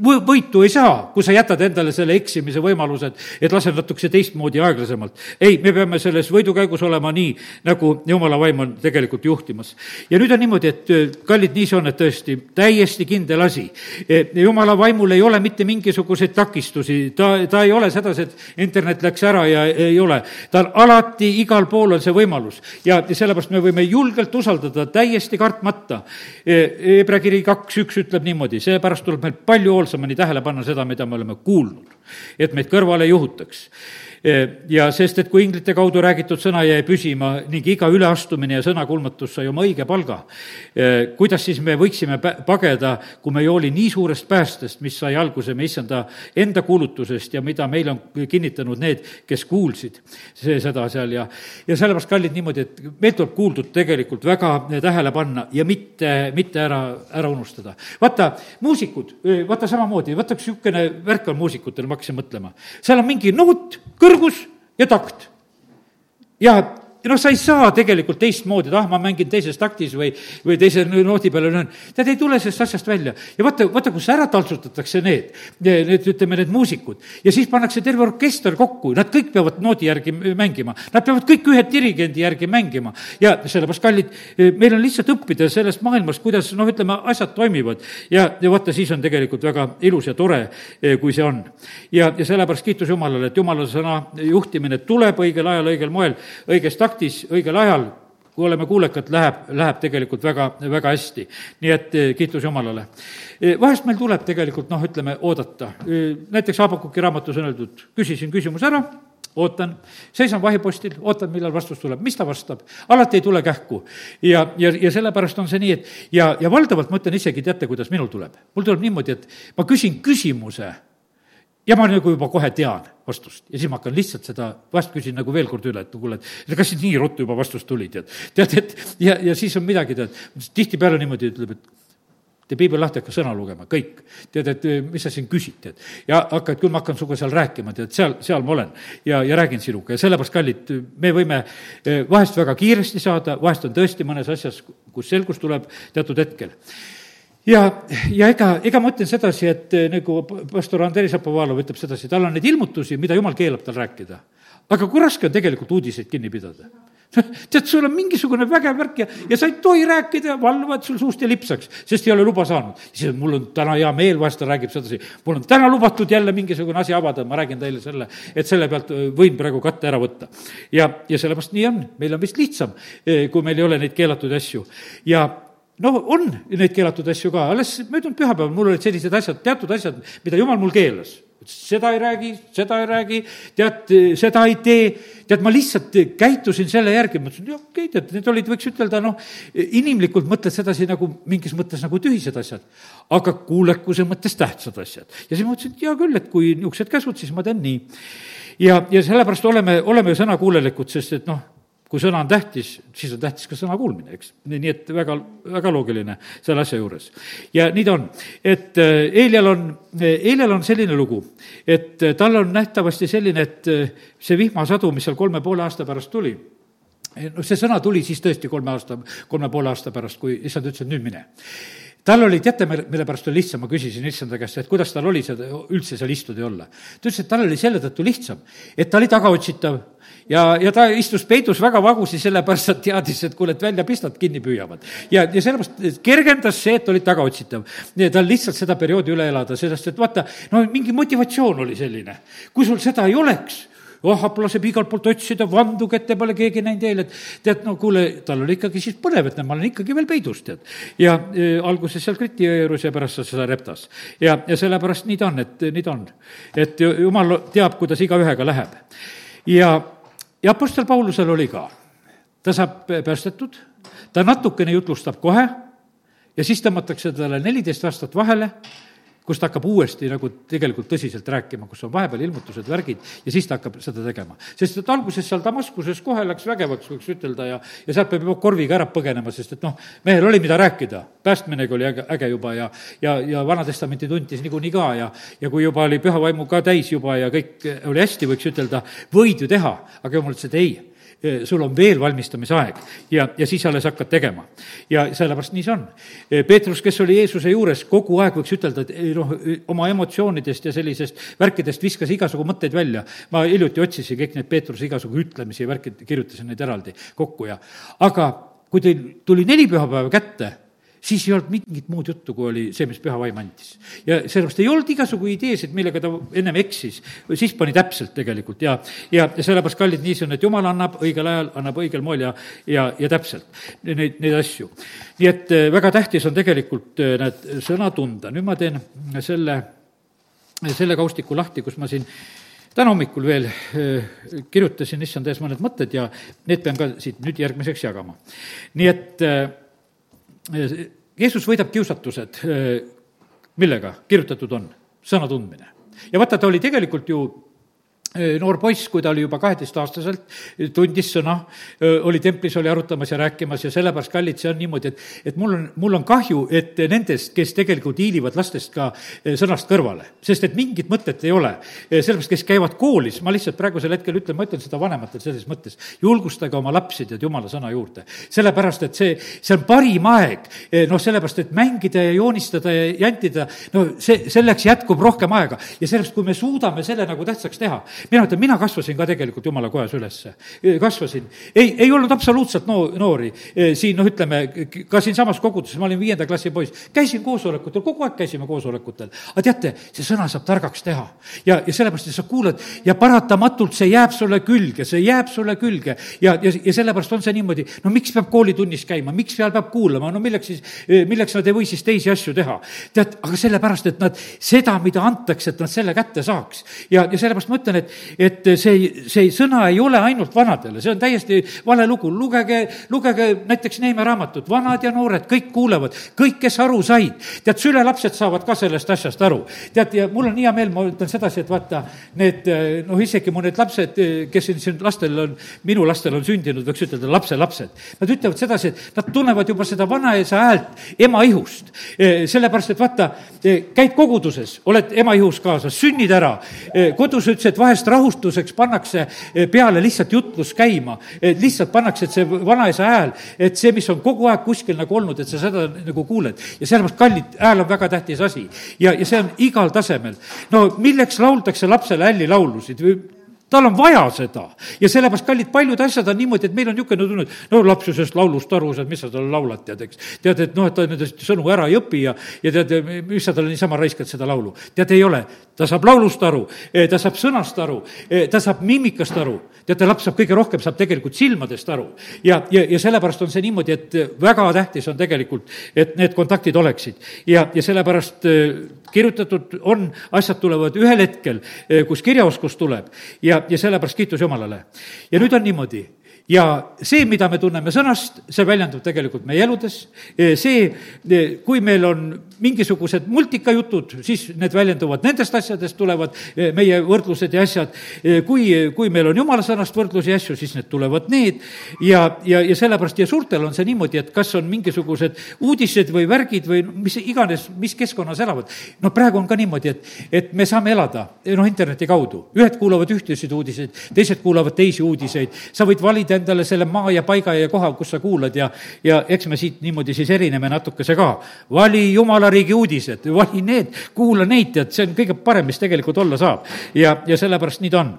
võitu ei saa, kui sa jätad endale selle eksimise võimaluse, et, et lasen natukese teistmoodi aeglasemalt. ei, me peame selles võidukäigus olema nii, nagu jumala vaim on tegelikult juhtimas. ja nüüd on niimoodi, et kallid, nii see on, et tõesti täiesti kindel asi. E, jumala vaimul ei ole mitte mingisuguseid takistusi, ta, ta ei ole sedasi, et internet läks ära ja ei ole. ta on alati, igal pool on see võimalus ja, sellepärast me võime julgelt usaldada, täiesti kartmata. Hebra kiri kaks üks ütleb niimoodi, seepärast tuleb meil palju hoolsamini tähele panna seda, mida me oleme kuulnud, et meid kõrvale ei juhutaks ja sest, et kui inglite kaudu räägitud sõna jäi püsima ning iga üleastumine ja sõnakulmutus sai oma õige palga, kuidas siis me võiksime pageda, kui me ei hooli nii suurest päästest, mis sai alguse me issanda enda kuulutusest ja mida meile on kinnitanud need, kes kuulsid see, seda seal ja, ja sellepärast, kallid, niimoodi, et meil tuleb kuuldud tegelikult väga tähele panna ja mitte, mitte ära, ära unustada. vaata, muusikud, vaata samamoodi, vaata üks niisugune värk on muusikutel, ma hakkasin mõtlema. seal on mingi noot, kõrgus ja takt. ja ja noh, sa ei saa tegelikult teistmoodi, et ah, ma mängin teises taktis või, või teise noodi peale löön. tead, ei tule sellest asjast välja. ja vaata, vaata, kus ära taltsutatakse need, need, ütleme, need muusikud. ja siis pannakse terve orkester kokku, nad kõik peavad noodi järgi mängima. Nad peavad kõik ühe dirigendi järgi mängima. ja sellepärast, kallid, meil on lihtsalt õppida sellest maailmast, kuidas noh, ütleme, asjad toimivad. ja, ja vaata, siis on tegelikult väga ilus ja tore, kui see on. ja, ja sellepärast kiitus Jumalale, et Jumala sõna juhtimine tuleb õigel ajal, õigel moel, õiges taktis, taktis õigel ajal, kui oleme kuulekad, läheb, läheb tegelikult väga, väga hästi. nii et eh, kiitus Jumalale. Eh, vahest meil tuleb tegelikult noh, ütleme, oodata. Eh, näiteks Habakuki raamatus on öeldud, küsisin küsimuse ära, ootan, seisan vahipostil, ootan, millal vastus tuleb, mis ta vastab, alati ei tule kähku. ja, ja, ja sellepärast on see nii, et ja, ja valdavalt ma ütlen isegi, teate, kuidas minul tuleb? mul tuleb niimoodi, et ma küsin küsimuse ja ma nagu juba kohe tean vastust ja siis ma hakkan lihtsalt seda, vahest küsin nagu veel kord üle, et kuule, et kas siis nii ruttu juba vastus tuli, tead. tead, et ja, ja siis on midagi, tead, tihtipeale niimoodi ütleb, et tee piibel lahti, hakka sõna lugema, kõik. tead, et mis sa siin küsid, tead. ja hakka, et küll ma hakkan sinuga seal rääkima, tead, seal, seal ma olen ja, ja räägin sinuga ja sellepärast, kallid, me võime eh, vahest väga kiiresti saada, vahest on tõesti mõnes asjas, kus selgus tuleb teatud hetkel ja, ja ega, ega ma ütlen sedasi, et eh, nagu pastor Andrei Šapovalov ütleb sedasi, tal on neid ilmutusi, mida jumal keelab tal rääkida. aga kui raske on tegelikult uudiseid kinni pidada tead, sul on mingisugune vägev värk ja, ja sa ei tohi rääkida, valvad sul suust ja lipsaks, sest ei ole luba saanud. siis mul on täna hea meel, vahest ta räägib sedasi, mul on täna lubatud jälle mingisugune asi avada, ma räägin teile selle, et selle pealt eh, võin praegu katte ära võtta. ja, ja sellepärast nii on, meil on vist lihtsam, eh, kui meil ei ole neid keelatud asju. ja no on neid keelatud asju ka, alles möödunud pühapäeval mul olid sellised asjad, teatud asjad, mida jumal mul keelas. seda ei räägi, seda ei räägi, tead, seda ei tee, tead, ma lihtsalt käitusin selle järgi, mõtlesin, okei okay,, tead, need olid, võiks ütelda, noh, inimlikult mõtled sedasi nagu mingis mõttes nagu tühised asjad, aga kuulekuse mõttes tähtsad asjad. ja siis mõtlesin, et hea küll, et kui niisugused käsud, siis ma teen nii. ja, ja sellepärast oleme, oleme sõnakuulelikud, sest et noh, kui sõna on tähtis, siis on tähtis ka sõna kuulmine, eks. nii et väga, väga loogiline selle asja juures. ja nii ta on, et Eelial on, Eelial on selline lugu, et tal on nähtavasti selline, et see vihmasadu, mis seal kolme poole aasta pärast tuli, noh, see sõna tuli siis tõesti kolme aasta, kolme poole aasta pärast, kui issand ütles, et nüüd mine tal oli, teate, mille, mille pärast oli lihtsam, ma küsisin issanda käest, et kuidas tal oli seda üldse seal istuda ja olla. ta ütles, et tal oli selle tõttu lihtsam, et ta oli tagaotsitav ja, ja ta istus peidus väga vagusi, sellepärast et teadis, et kuule, et välja pistad, kinni püüavad. ja, ja sellepärast kergendas see, et oli tagaotsitav. tal lihtsalt seda perioodi üle elada, sellest, et vaata, no mingi motivatsioon oli selline. kui sul seda ei oleks ahap laseb igalt poolt otsida, vandub, ette pole keegi näinud eel, et tead, no kuule, tal oli ikkagi siis põnev, et ma olen ikkagi veel peidus, tead. ja e, alguses seal Kriti juures ja pärast seda reptas. ja, ja sellepärast nii ta on, et nii ta on. et jumal teab, kuidas igaühega läheb. ja ja Apostel Paulusel oli ka. ta saab päästetud, ta natukene jutlustab kohe. Ja siis tõmmatakse talle neliteist aastat vahele kus ta hakkab uuesti nagu tegelikult tõsiselt rääkima, kus on vahepeal ilmutused, värgid, ja siis ta hakkab seda tegema. sest et alguses seal Damaskuses kohe läks vägevaks, võiks ütelda, ja, ja sealt peab juba korviga ära põgenema, sest et noh, mehel oli, mida rääkida. päästminegi oli äge, äge juba ja, ja, ja Vana-testamenti tuntis niikuinii ka ja, ja kui juba oli püha vaimu ka täis juba ja kõik oli hästi, võiks ütelda, võid ju teha, aga jumal ütles, et ei sul on veel valmistamisaeg ja, ja siis alles hakkad tegema. ja sellepärast nii see on. Peetrus, kes oli Jeesuse juures, kogu aeg võiks ütelda, et noh, oma emotsioonidest ja sellisest värkidest viskas igasugu mõtteid välja. ma hiljuti otsisin kõik need Peetruse igasugu ütlemisi ja värkid, kirjutasin neid eraldi kokku ja aga kui teil tuli neli pühapäeva kätte, siis ei olnud mingit muud juttu, kui oli see, mis püha vaim andis. ja sellepärast ei olnud igasugu ideesid, millega ta ennem eksis, siis pani täpselt tegelikult ja, ja, sellepärast, kallid, nii see on, et jumal annab õigel ajal, annab õigel moel ja, ja, ja täpselt neid, neid asju. nii et eh, väga tähtis on tegelikult eh, need sõna tunda, nüüd ma teen selle, selle kaustiku lahti, kus ma siin täna hommikul veel kirjutasin issand ees mõned mõtted ja need pean ka siit nüüd järgmiseks jagama. nii et Jeesus võidab kiusatused, millega kirjutatud on? sõna tundmine. ja vaata, ta oli tegelikult ju noor poiss, kui ta oli juba kaheteistaastaselt, tundis sõna, oli templis, oli arutamas ja rääkimas ja sellepärast, kallid, see on niimoodi, et, et mul on, mul on kahju, et nendest, kes tegelikult hiilivad lastest ka sõnast kõrvale. sest et mingit mõtet ei ole. sellepärast, kes käivad koolis, ma lihtsalt praegusel hetkel ütlen, ma ütlen seda vanematele selles mõttes, julgustage oma lapsi tead jumala sõna juurde. sellepärast, et see, see on parim aeg, noh, sellepärast, et mängida ja joonistada ja jantida, no see, selleks jätkub rohkem aega ja sellepärast, kui me suudame selle nagu tähtsaks teha, mina ütlen, mina kasvasin ka tegelikult jumala kojas ülesse. kasvasin, ei, ei olnud absoluutselt noo-, noori siin noh, ütleme ka siinsamas koguduses, ma olin viienda klassi poiss, käisin koosolekutel, kogu aeg käisime koosolekutel. aga teate, see sõna saab targaks teha. ja, ja sellepärast, et sa kuulad ja paratamatult see jääb sulle külge, see jääb sulle külge ja, ja, ja sellepärast on see niimoodi, no miks peab koolitunnis käima, miks seal peab kuulama, no milleks siis, milleks nad ei või siis teisi asju teha? tead, aga sellepärast, et nad seda, mida antakse, et nad selle kätte saaks. ja, ja sellepärast ma ütlen, et, et see, see sõna ei ole ainult vanadele, see on täiesti vale lugu, lugege, lugege näiteks Neeme raamatut, vanad ja noored, kõik kuulevad, kõik, kes aru said. tead, sülelapsed saavad ka sellest asjast aru. tead, ja mul on hea meel, ma ütlen sedasi, et vaata, need noh, isegi mu need lapsed, kes siin, siin lastel on, minu lastel on sündinud, võiks ütelda, lapselapsed. Nad ütlevad sedasi, et nad tunnevad juba seda vanaisa häält ema ihust. sellepärast, et vaata, käid koguduses, oled ema ihus kaasas, sünnid ära, kodus ütles, et vahest rahustuseks pannakse eh, peale lihtsalt jutlus käima, lihtsalt pannakse, et see vanaisa hääl, et see, mis on kogu aeg kuskil nagu olnud, et sa seda nagu kuuled. ja sellepärast kallid, hääl on väga tähtis asi ja, ja see on igal tasemel. no milleks lauldakse lapsele hällilaulusid või tal on vaja seda. ja sellepärast, kallid, paljud asjad on niimoodi, et meil on niisugune tunne, et no laps ju sellest laulust aru saab, mis sa talle laulad, tead, eks. tead, et noh, et ta nendest sõnu ära ei õpi ja, ja tead, mis sa talle niisama raiskad seda laulu. tead, ei ole. ta saab laulust aru, ta saab sõnast aru, ta saab miimikast aru. teate, laps saab kõige rohkem, saab tegelikult silmadest aru. ja, ja, ja sellepärast on see niimoodi, et väga tähtis on tegelikult, et need kontaktid oleksid. ja, ja sellepärast kirjutatud on, asjad tulevad ühel hetkel, kus kirjaoskus tuleb ja, ja sellepärast kiitus Jumalale. ja nüüd on niimoodi, ja see, mida me tunneme sõnast, see väljendub tegelikult meie eludes, see, kui meil on mingisugused multikajutud, siis need väljenduvad nendest asjadest, tulevad meie võrdlused ja asjad, kui, kui meil on jumala sõnast võrdlusi ja asju, siis need tulevad need. Ja, ja, ja sellepärast ja suurtel on see niimoodi, et kas on mingisugused uudised või värgid või mis iganes, mis keskkonnas elavad. no praegu on ka niimoodi, et, et me saame elada noh, interneti kaudu, ühed kuulavad ühtesid uudiseid, teised kuulavad teisi uudiseid, sa võid valida valida endale selle maa ja paiga ja koha, kus sa kuulad ja, ja eks me siit niimoodi siis erineme natukese ka. vali jumala riigi uudised, vali need, kuula neid, tead, see on kõige parem, mis tegelikult olla saab. ja, ja sellepärast nii ta on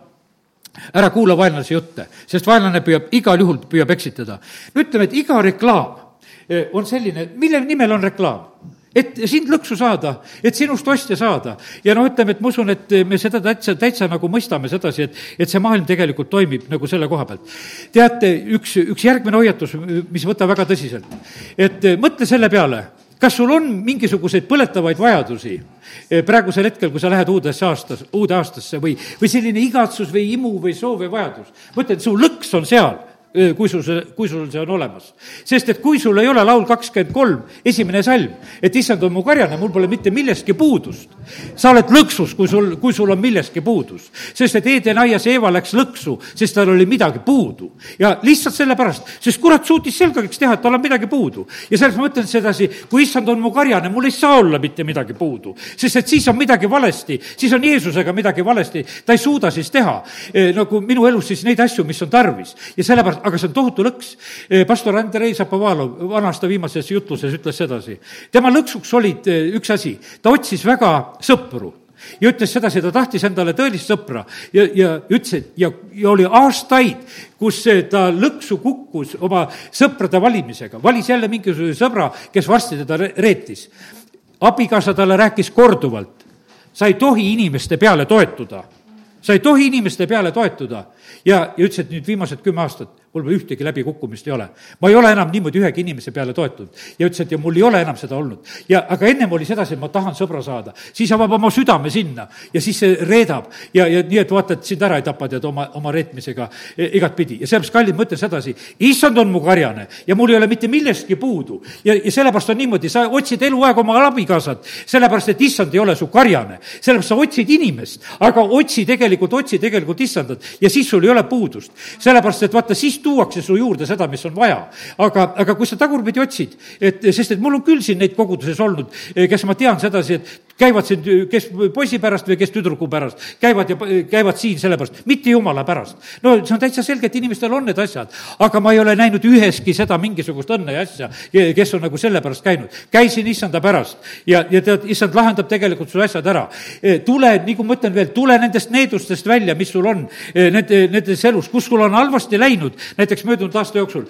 ära kuula vaenlase jutte, sest vaenlane püüab, igal juhul püüab eksitada. no ütleme, et iga reklaam eh, on selline, mille nimel on reklaam? Et sind lõksu saada, et sinust ostja saada. ja no ütleme, et ma usun, et me seda täitsa, täitsa nagu mõistame sedasi, et, et see maailm tegelikult toimib nagu selle koha pealt. teate, üks, üks järgmine hoiatus, mis võta väga tõsiselt, et mõtle selle peale, kas sul on mingisuguseid põletavaid vajadusi praegusel hetkel, kui sa lähed uudesse aastas, uude aastasse või, või selline igatsus või imu või soov või vajadus. mõtle, et su lõks on seal kui sul see, kui sul see on olemas. sest et kui sul ei ole laul kakskümmend kolm, esimene salm, et issand on mu karjane, mul pole mitte millestki puudust. sa oled lõksus, kui sul, kui sul on millestki puudus. sest et Eden aias Eeva läks lõksu, sest tal oli midagi puudu. ja lihtsalt sellepärast, sest kurat suutis selgeks teha, et tal on midagi puudu. ja selles ma mõtlen sedasi, kui issand on mu karjane, mul ei saa olla mitte midagi puudu. sest et siis on midagi valesti, siis on Jeesusega midagi valesti, ta ei suuda siis teha nagu minu elus siis neid asju, mis on tarvis. ja sellepärast aga see on tohutu lõks. Eh, pastor Andrei Zapovalov vana-aasta viimases jutluses ütles sedasi. tema lõksuks olid eh, üks asi, ta otsis väga sõpru ja ütles sedasi, ta tahtis endale tõelist sõpra ja, ja ütles, et ja, ja oli aastaid, kus ta lõksu kukkus oma sõprade valimisega, valis jälle mingisuguse sõbra, kes varsti teda reetis. abikaasa talle rääkis korduvalt, sa ei tohi inimeste peale toetuda sa ei tohi inimeste peale toetuda ja, ja ütles, et nüüd viimased kümme aastat mul ühtegi läbikukkumist ei ole. ma ei ole enam niimoodi ühegi inimese peale toetunud. ja ütles, et ja mul ei ole enam seda olnud. ja aga ennem oli sedasi, et ma tahan sõbra saada, siis avab oma südame sinna ja siis see reedab ja, ja nii, et vaata, et sind ära ei tapa, tead, oma, oma reetmisega e, igatpidi. ja sellepärast, kallid, ma ütlen sedasi, issand on mu karjane ja mul ei ole mitte millestki puudu. ja, ja sellepärast on niimoodi, sa otsid eluaeg oma abikaasat, sellepärast et issand ei ole su karjane. sellepärast sa otsid inimest, aga otsi tegelikult, otsi tegelikult issandat ja siis sul ei ole puudust. sellepärast, et vaata, siis tuuakse su juurde seda, mis on vaja. aga, aga kui sa tagurpidi otsid, et sest et mul on küll siin neid koguduses olnud, kes ma tean sedasi, et käivad siin, kes poisi pärast või kes tüdruku pärast, käivad ja käivad siin sellepärast, mitte jumala pärast. no see on täitsa selge, et inimestel on need asjad, aga ma ei ole näinud üheski seda mingisugust õnne ja asja, kes on nagu selle pärast käinud. käisin issanda pärast ja, ja tead, issand lahendab tegelikult su asjad ära. tule, nagu ma ütlen veel, tule nendest needustest välja, mis sul on, nende, nendes elus, kus sul on halvasti läinud, näiteks möödunud aasta jooksul,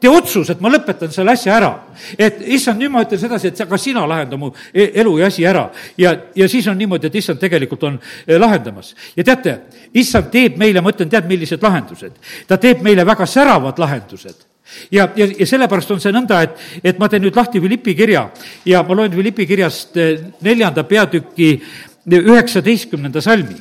tee otsus, et ma lõpetan selle asja ära. et issand, nüüd ma ütlen sedasi, et aga sina lahenda mu e-, elu ja asi ära. ja, ja siis on niimoodi, et issand tegelikult on e, lahendamas. ja teate, issand teeb meile, ma ütlen, tead, millised lahendused? ta teeb meile väga säravad lahendused ja, ja, ja sellepärast on see nõnda, et, et ma teen nüüd lahti Philippi kirja ja ma loen Philippi kirjast e, neljanda peatüki üheksateistkümnenda salmi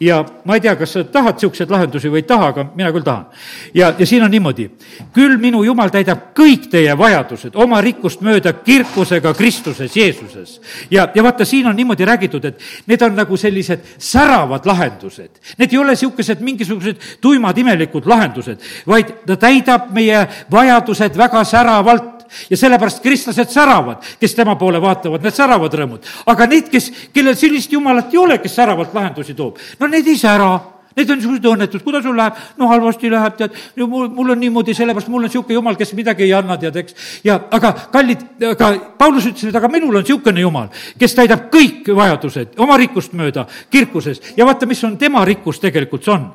ja ma ei tea, kas sa tahad niisuguseid lahendusi või ei taha, aga mina küll tahan. ja, ja siin on niimoodi, küll minu jumal täidab kõik teie vajadused oma rikkust mööda kirkusega Kristuses Jeesuses. ja, ja vaata, siin on niimoodi räägitud, et need on nagu sellised säravad lahendused. Need ei ole niisugused mingisugused tuimad imelikud lahendused, vaid ta täidab meie vajadused väga säravalt ja sellepärast kristlased säravad, kes tema poole vaatavad, need säravad rõõmud. aga need, kes, kellel sellist jumalat ei ole, kes säravalt lahendusi toob, no need ei sära Need on niisugused õnnetud, kuidas sul läheb? no halvasti läheb, tead, mul, mul on niimoodi, sellepärast mul on niisugune jumal, kes midagi ei anna, tead, eks. ja aga kallid, aga Paulus ütles, et aga minul on niisugune jumal, kes täidab kõik vajadused oma rikkust mööda kirkuses ja vaata, mis on tema rikkus tegelikult see on.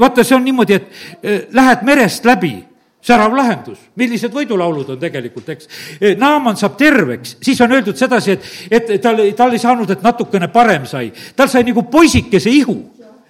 vaata, see on niimoodi, et eh, lähed merest läbi särav lahendus, millised võidulaulud on tegelikult, eks. E, Naaman saab terveks, siis on öeldud sedasi, et, et tal, tal ei saanud, et natukene parem sai. tal sai nagu poisikese ihu,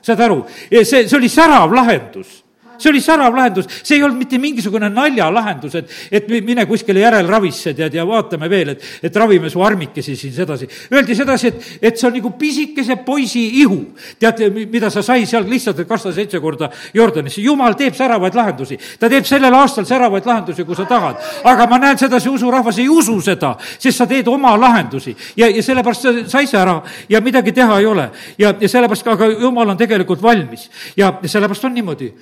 saad aru, e, see, see oli särav lahendus see oli särav lahendus, see ei olnud mitte mingisugune naljalahendus, et, et mine kuskile järelravisse, tead, ja vaatame veel, et, et ravime su armikesi siin sedasi. Öeldi sedasi, et, et see on nagu pisikese poisi ihu. tead, mida sa sai seal lihtsalt, et kasta seitse korda Jordanisse. jumal teeb säravaid lahendusi. ta teeb sellel aastal säravaid lahendusi, kui sa tahad. aga ma näen sedasi, usurahvas ei usu seda, sest sa teed oma lahendusi. ja, ja sellepärast sa sai see ära ja midagi teha ei ole. ja, ja sellepärast, aga jumal on tegelikult valmis. ja sellepärast on niimoodi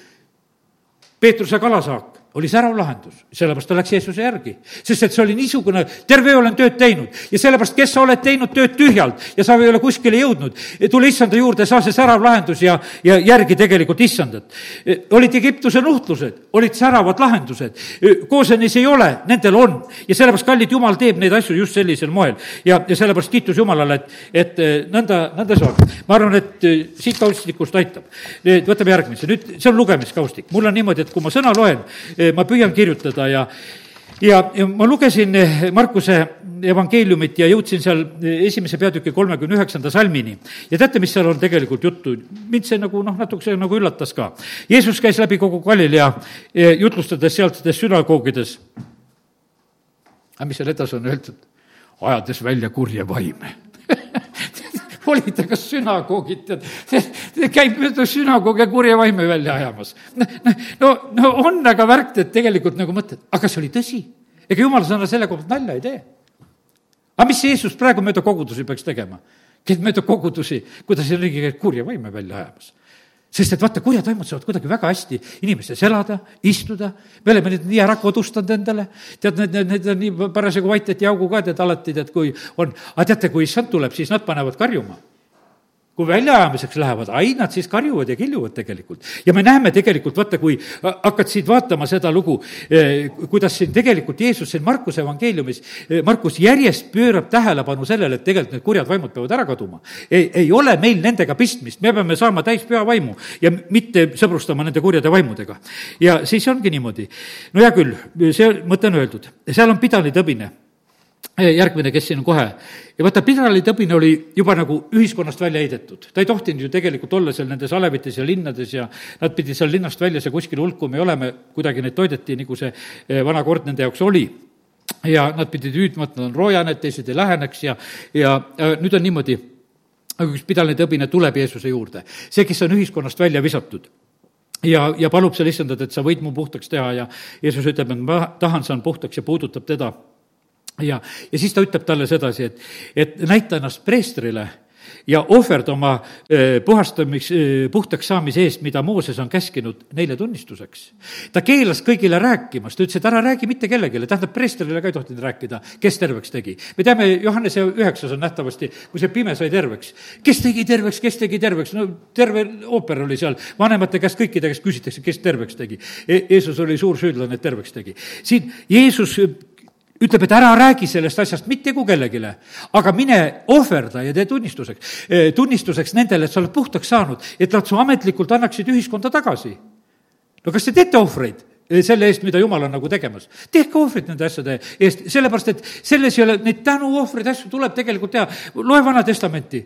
Peetruse kalasaak oli särav lahendus, sellepärast ta läks Jeesuse järgi. sest et see oli niisugune, terve öö olen tööd teinud ja sellepärast, kes sa oled teinud tööd tühjalt ja sa ei ole kuskile jõudnud, tule issanda juurde, saa see särav lahendus ja, ja järgi tegelikult issandat. olid Egiptuse nuhtlused, olid säravad lahendused, Koosenis ei ole, nendel on ja sellepärast, kallid, Jumal teeb neid asju just sellisel moel. ja, ja sellepärast kiitus Jumalale, et, et eh, nõnda, nõnda see on. ma arvan, et siit kaustikust aitab. võtame järgmise, nüüd see on lugemiskaustik, mul on niimoodi, et kui ma sõna loen, ma püüan kirjutada ja ja, ja ma lugesin eh, Markuse evangeeliumit ja jõudsin seal eh, esimese peatüki kolmekümne üheksanda salmini. ja teate, mis seal on tegelikult juttu? mind see nagu noh, natukese nagu üllatas ka. Jeesus käis läbi kogu Galilea jutlustades sealsetes sünagoogides. aga mis seal edasi on öeldud? ajades välja kurje vaime oli ta kas sünagoogid, tead, käib mööda sünagoogi kurja vaime välja ajamas. no, no on aga värk, et tegelikult nagu mõtled, aga see oli tõsi? ega jumala sõna selle pealt nalja ei tee. aga mis Jeesus praegu mööda kogudusi peaks tegema? käid mööda kogudusi, kuidas riigi käib kurja vaime välja ajamas sest et vaata, kurjad vaimud saavad kuidagi väga hästi inimestes elada, istuda, me oleme neid nii ära kodustanud endale, tead, need, need, need on nii parasjagu vait, et jaugu ka tead alati, tead, kui on, aga teate, kui issand tuleb, siis nad panevad karjuma kui väljaajamiseks lähevad, ai, nad siis karjuvad ja kiljuvad tegelikult. ja me näeme tegelikult, vaata, kui hakkad siit vaatama seda lugu, eh, kuidas siin tegelikult Jeesus siin Markuse evangeeliumis, eh, Markus järjest pöörab tähelepanu sellele, et tegelikult need kurjad vaimud peavad ära kaduma. ei, ei ole meil nendega pistmist, me peame saama täis pühavaimu ja mitte sõbrustama nende kurjade vaimudega. ja siis ongi niimoodi. no hea küll, see mõte on öeldud, seal on pidalitõbine järgmine, kes siin on kohe. ja vaata, Pidrali tõbine oli juba nagu ühiskonnast välja heidetud. ta ei tohtinud ju tegelikult olla seal nendes alevites ja linnades ja nad pidid seal linnast väljas ja kuskil hulkuma ja olema, kuidagi neid toideti, nagu see vana kord nende jaoks oli ja nad pidid hüüdma, et nad on roojad, et teised ei läheneks ja, ja nüüd on niimoodi, aga üks pidalane tõbine tuleb Jeesuse juurde, see, kes on ühiskonnast välja visatud ja, ja palub seal issandat, et sa võid mu puhtaks teha ja Jeesus ütleb, et ma tahan, saan puhtaks ja puudutab teda. Ja, ja siis ta ütleb talle sedasi, et, et näita ennast preestrile ja ohverda oma puhastamis, puhtaks saamise eest, mida Mooses on käskinud neile tunnistuseks. ta keelas kõigile rääkimast, ta ütles, et ära räägi mitte kellelegi, tähendab, preestrile ka ei tohtinud rääkida, kes terveks tegi. me teame, Johannese üheksas on nähtavasti, kui see pime sai terveks. kes tegi terveks, kes tegi terveks, no terve ooper oli seal, vanemate käest, kõikide käest küsitakse, kes terveks tegi e. Jeesus oli suur süüdlane, et terveks tegi. siin Jeesus ütleb, et ära räägi sellest asjast mitte kui kellelegi, aga mine ohverda ja tee tunnistuseks, tunnistuseks nendele, et sa oled puhtaks saanud, et nad su ametlikult annaksid ühiskonda tagasi. no kas te teete ohvreid? Selle eest, mida Jumal on nagu tegemas. tehke ohvrit nende asjade eest, sellepärast et selles ei ole, neid tänuohvreid, asju tuleb tegelikult teha. loe Vana Testamenti.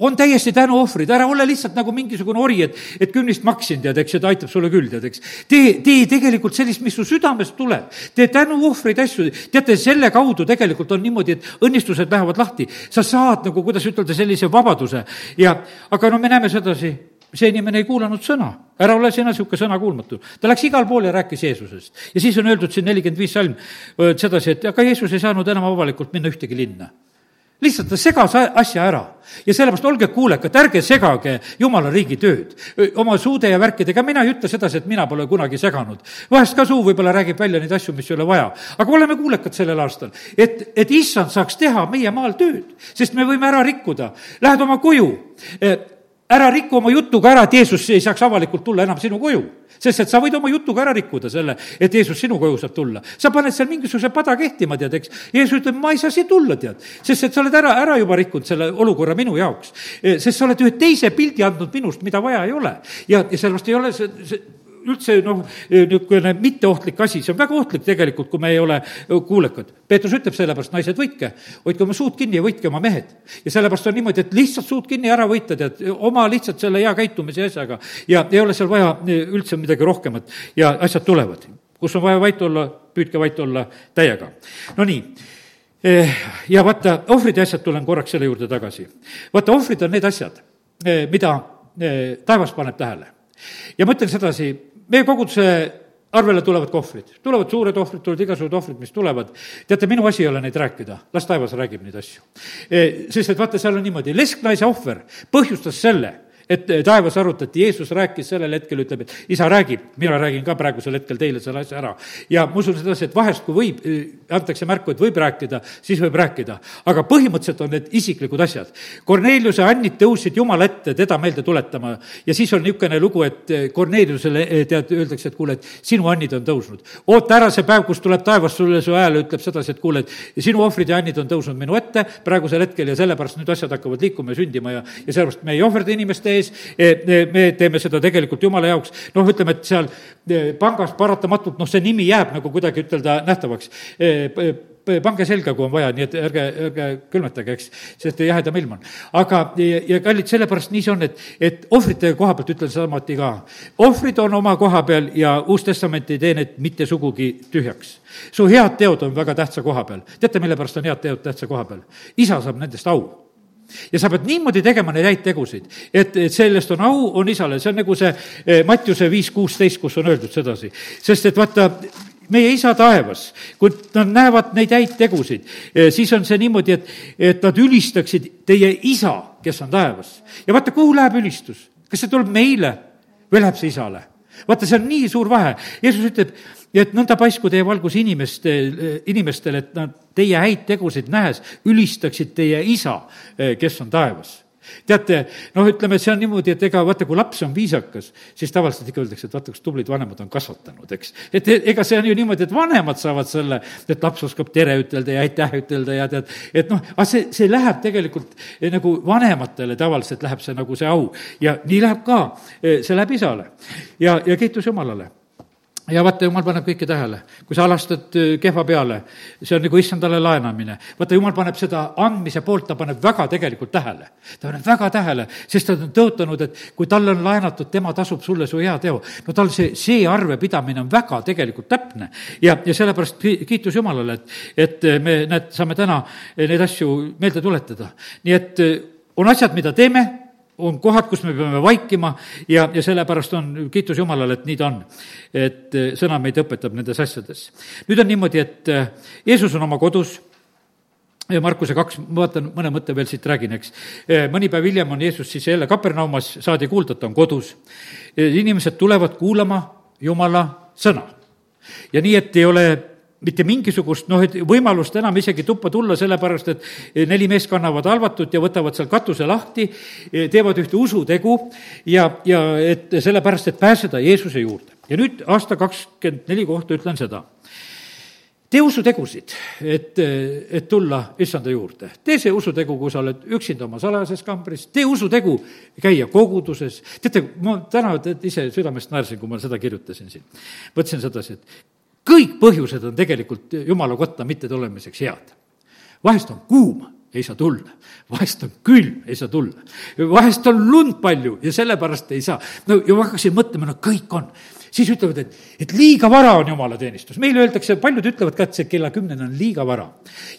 On täiesti tänuohvrid, ära ole lihtsalt nagu mingisugune ori, et, et kümnist maksin, tead, eks, ja ta aitab sulle küll, tead, eks. tee, tee tegelikult sellist, mis su südamest tuleb. tee tänuohvreid asju, teate, selle kaudu tegelikult on niimoodi, et õnnistused lähevad lahti. sa saad nagu, kuidas ütelda, sellise vabaduse ja, aga no me näeme sedasi see inimene ei kuulanud sõna, ära ole sina niisugune sõnakuulmatu. ta läks igal pool ja rääkis Jeesusest. ja siis on öeldud siin nelikümmend viis salm sedasi, et aga Jeesus ei saanud enam avalikult minna ühtegi linna lihtsalt ta segas asja ära ja sellepärast olge kuulekad, ärge segage jumala riigi tööd oma suude ja värkidega, mina ei ütle sedasi, et mina pole kunagi seganud. vahest ka suu võib-olla räägib välja neid asju, mis ei ole vaja, aga oleme kuulekad sellel aastal, et, et issand saaks teha meie maal tööd, sest me võime ära rikkuda. Lähed oma koju ära riku oma jutuga ära, et Jeesus ei saaks avalikult tulla enam sinu koju. sest et sa võid oma jutuga ära rikkuda selle, et Jeesus sinu koju saab tulla. sa paned seal mingisuguse pada kehtima, tead, eks. Jeesus ütleb, ma ei saa siia tulla, tead. sest et sa oled ära, ära juba rikkunud selle olukorra minu jaoks. sest sa oled ühe teise pildi andnud minust, mida vaja ei ole. ja, ja sellepärast ei ole see, see üldse noh, niisugune mitteohtlik asi, see on väga ohtlik tegelikult, kui me ei ole kuulekad. Peetrus ütleb sellepärast, naised, võitke, hoidke oma suud kinni ja võitke oma mehed. ja sellepärast on niimoodi, et lihtsalt suud kinni ära võita, tead, oma lihtsalt selle hea käitumise asjaga ja ei ole seal vaja üldse midagi rohkemat ja asjad tulevad. kus on vaja vait olla, püüdke vait olla täiega. no nii eh, ja vaata, ohvrid ja asjad, tulen korraks selle juurde tagasi. vaata, ohvrid on need asjad, eh, mida eh, taevas paneb tähele. ja ma ütlen sedasi, meie koguduse arvele tulevad kohvrid, tulevad suured ohvrid, tulevad igasugused ohvrid, mis tulevad. teate, minu asi ei ole neid rääkida, las taevas räägib neid asju. E, sest et vaata, seal on niimoodi, lesknaise ohver põhjustas selle et taevas arutati, Jeesus rääkis sellel hetkel, ütleb, et isa räägib, mina räägin ka praegusel hetkel teile selle asja ära. ja ma usun sedasi, et vahest, kui võib, antakse märku, et võib rääkida, siis võib rääkida. aga põhimõtteliselt on need isiklikud asjad. Korneliuse annid tõusid Jumala ette teda meelde tuletama ja siis on niisugune lugu, et Korneliusele tead, öeldakse, et kuule, et sinu annid on tõusnud. oota ära see päev, kus tuleb taevas sulle su hääl, ütleb sedasi, et kuule, et sinu ohvrid ja annid on tõusnud minu ette praegusel hetkel ja sellepärast nüüd asjad hakkavad liikuma ja sündima ja, ja sellepärast me ei ohverda inimeste ees, ees, e, me teeme seda tegelikult Jumala jaoks, noh, ütleme, et seal e, pangas paratamatult, noh, see nimi jääb nagu kuidagi ütelda nähtavaks e, pange selga, kui on vaja, nii et ärge, ärge külmetage, eks, sest jahedam ilm on. aga, ja, ja kallid, sellepärast nii see on, et, et ohvrite koha pealt ütlen samuti ka. ohvrid on oma koha peal ja Uus Testament ei tee need mitte sugugi tühjaks. su head teod on väga tähtsa koha peal. teate, mille pärast on head teod tähtsa koha peal? isa saab nendest au ja sa pead niimoodi tegema neid häid tegusid, et, et sellest on au, on isale, see on nagu see eh, Mattiuse viis kuusteist, kus on öeldud sedasi. sest et vaata, meie isa taevas, kui nad näevad neid häid tegusid, eh, siis on see niimoodi, et, et nad ülistaksid teie isa, kes on taevas. ja vaata, kuhu läheb ülistus? kas see tuleb meile või läheb see isale? vaata, see on nii suur vahe. Jeesus ütleb, et nõnda paisku teie valgus inimeste, inimestele, et nad teie häid tegusid nähes ülistaksid teie isa, kes on taevas. Teate, noh, ütleme, see on niimoodi, et ega vaata, kui laps on viisakas, siis tavaliselt ikka öeldakse, et vaata, kus tublid vanemad on kasvatanud, eks. et ega see on ju niimoodi, et vanemad saavad selle, et laps oskab tere ütelda ja aitäh ütelda ja tead, et noh, aga see, see läheb tegelikult eh, nagu vanematele tavaliselt läheb see nagu see au. Ja nii läheb ka, eh, see läheb isale. Ja, ja kiitus Jumalale ja vaata, jumal paneb kõike tähele. kui sa alastad äh, kehva peale, see on nagu issandale laenamine. vaata, jumal paneb seda andmise poolt, ta paneb väga tegelikult tähele. ta paneb väga tähele, sest ta on tõotanud, et kui talle on laenatud, tema tasub sulle su hea teo. no tal see, see arvepidamine on väga tegelikult täpne. ja, ja sellepärast kiitus Jumalale, et, et me, näed, saame täna neid asju meelde tuletada. nii et äh, on asjad, mida teeme on kohad, kus me peame vaikima ja, ja sellepärast on kiitus Jumalale, et nii ta on. et eh, sõna meid õpetab nendes asjades. nüüd on niimoodi, et eh, Jeesus on oma kodus ja Markuse kaks, ma vaatan, mõne mõtte veel siit räägin, eks. Eh, mõni päev hiljem on Jeesus siis jälle Kapernaumas, saadi kuulda, et ta on kodus. inimesed tulevad kuulama Jumala sõna. ja nii, et ei ole mitte mingisugust noh, et võimalust enam isegi tuppa tulla, sellepärast et neli meest kannavad halvatut ja võtavad seal katuse lahti, teevad ühte usutegu ja, ja et sellepärast, et pääseda Jeesuse juurde. ja nüüd aasta kakskümmend neli kohta ütlen seda. tee usutegusid, et, et tulla issanda juurde. tee see usutegu, kui sa oled üksinda oma salajases kambris, tee usutegu käia koguduses. teate, ma täna ise südamest naersin, kui ma seda kirjutasin siin. mõtlesin sedasi, et kõik põhjused on tegelikult jumala kotta mitte tulemiseks head. vahest on kuum, ei saa tulla. vahest on külm, ei saa tulla. vahest on lund palju ja sellepärast ei saa. no ja ma hakkasin mõtlema, no kõik on siis ütlevad, et, et liiga vara on jumalateenistus. meile öeldakse, paljud ütlevad ka, et see kella kümnene on liiga vara.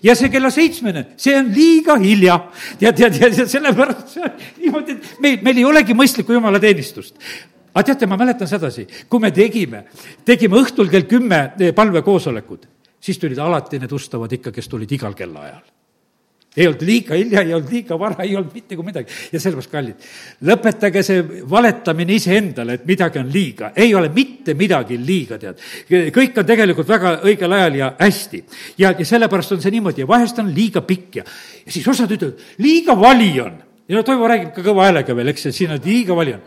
ja see kella seitsmene, see on liiga hilja. tead, tead, ja sellepärast see on niimoodi, et meil, meil ei olegi mõistlikku jumalateenistust aga teate, ma mäletan sedasi, kui me tegime, tegime õhtul kell kümme eh, palvekoosolekut, siis tulid alati need ustavad ikka, kes tulid igal kellaajal ei olnud liiga hilja, ei olnud liiga vara, ei olnud mitte kui midagi. ja sellepärast, kallid, lõpetage see valetamine iseendale, et midagi on liiga. ei ole mitte midagi liiga, tead. kõik on tegelikult väga õigel ajal ja hästi. ja, ja sellepärast on see niimoodi ja vahest on liiga pikk ja, ja siis osad ütlevad, liiga vali on. ja no Toivo räägib ka kõva häälega veel, eks, et siin on liiga vali on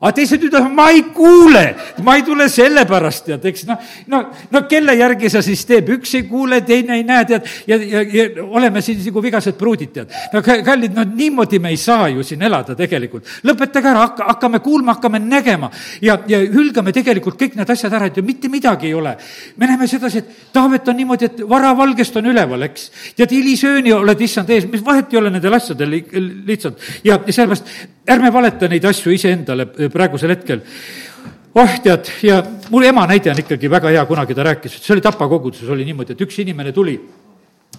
aga teised ütlevad, ma ei kuule, ma ei tule sellepärast, tead, eks noh, no, no kelle järgi sa siis teeb, üks ei kuule, teine ei näe, tead, ja, ja, ja oleme siin nagu vigased pruudid, tead. no kallid, no niimoodi me ei saa ju siin elada tegelikult. lõpetage ära, hakka, hakkame kuulma, hakkame nägema ja, ja hülgame tegelikult kõik need asjad ära, et ju mitte midagi ei ole. me näeme sedasi, et Taavet on niimoodi, et varavalgest on üleval, eks. tead, hilisööni oled issand ees, mis vahet ei ole nendel asjadel lihtsalt ja sellepärast ärme valeta neid asju iseendale praegusel hetkel oh, tead, ja mul ema näide on ikkagi väga hea, kunagi ta rääkis, et see oli Tapa koguduses oli niimoodi, et üks inimene tuli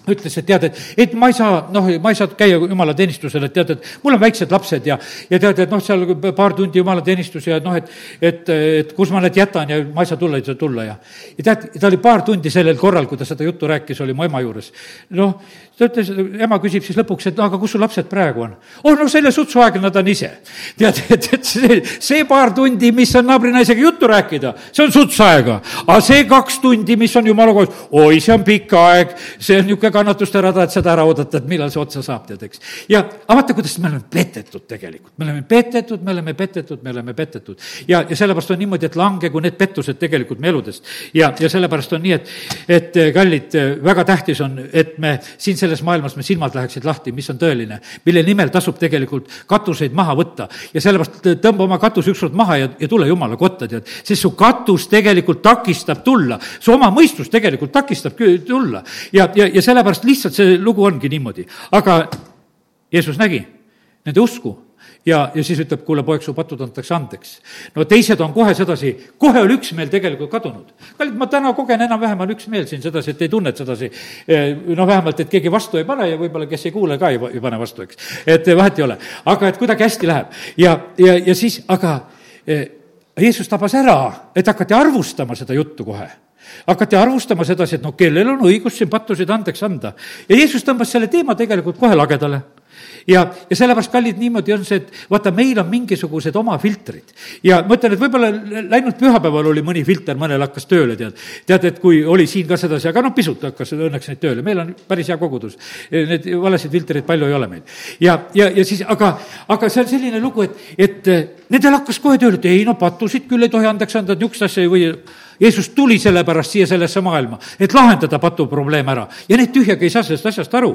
ütles, et tead, et, et ma ei saa, noh, ma ei saa käia jumalateenistusel, et tead, et mul on väiksed lapsed ja, ja tead, et noh, seal paar tundi jumalateenistus ja noh, et, et, et kus ma need jätan ja ma ei saa tulla, ei saa tulla ja. ja tead, ta oli paar tundi sellel korral, kui ta seda juttu rääkis, oli mu ema juures. noh, ta ütles, ema küsib siis lõpuks, et aga kus sul lapsed praegu on? oh no selle sutsuaeg nad on ise. tead, et, et see, see paar tundi, mis on naabrinaisega juttu rääkida, see on sutsaega. aga see kaks tundi, mis on jumala koos, oi, see on pikk aeg, see on niisugune kannatuste rada, et seda ära oodata, et millal see otsa saab, tead, eks. ja aga vaata, kuidas me oleme petetud tegelikult, me oleme petetud, me oleme petetud, me oleme petetud. ja, ja sellepärast on niimoodi, et langegu need pettused tegelikult me eludest. ja, ja sellepärast on nii, et, et kallid, väga tähtis on, et me siin selles maailmas, me silmad läheksid lahti, mis on tõeline, mille nimel tasub tegelikult katuseid maha võtta. ja sellepärast tõmba oma katus ükskord maha ja, ja tule jumala kotta, tead. sest su katus tegelikult takistab tulla, su oma mõistus tegelikult takistab tulla. ja, ja, ja selle sellepärast lihtsalt see lugu ongi niimoodi. aga Jeesus nägi nende usku ja, ja siis ütleb, kuule, poeg, su patud antakse andeks. no teised on kohe sedasi, kohe oli üksmeel tegelikult kadunud. kallid, ma täna kogen enam-vähem on üksmeel siin sedasi, et ei tunne, et sedasi noh, vähemalt, et keegi vastu ei pane ja võib-olla, kes ei kuule ka ei, ei pane vastu, eks. et vahet ei ole, aga et kuidagi hästi läheb ja, ja, ja siis, aga Jeesus tabas ära, et hakati arvustama seda juttu kohe hakati arvustama sedasi, et noh, kellel on õigus siin pattusid andeks anda. ja Jeesus tõmbas selle teema tegelikult kohe lagedale ja, ja sellepärast, kallid, niimoodi on see, et vaata, meil on mingisugused oma filtrid. ja ma ütlen, et võib-olla läinud pühapäeval oli mõni filter, mõnel hakkas tööle, tead. tead, et kui oli siin ka sedasi, aga noh, pisut hakkas õnneks neid tööle, meil on päris hea kogudus. Need valesid filtreid palju ei ole meil. ja, ja, ja siis, aga, aga see on selline lugu, et, et eh, nendel hakkas kohe tööle, et ei no patusid küll ei tohi andeks anda, niisugust asja ei või Jeesus tuli sellepärast siia sellesse maailma, et lahendada patuprobleem ära ja need tühjagi ei saa sellest asjast aru.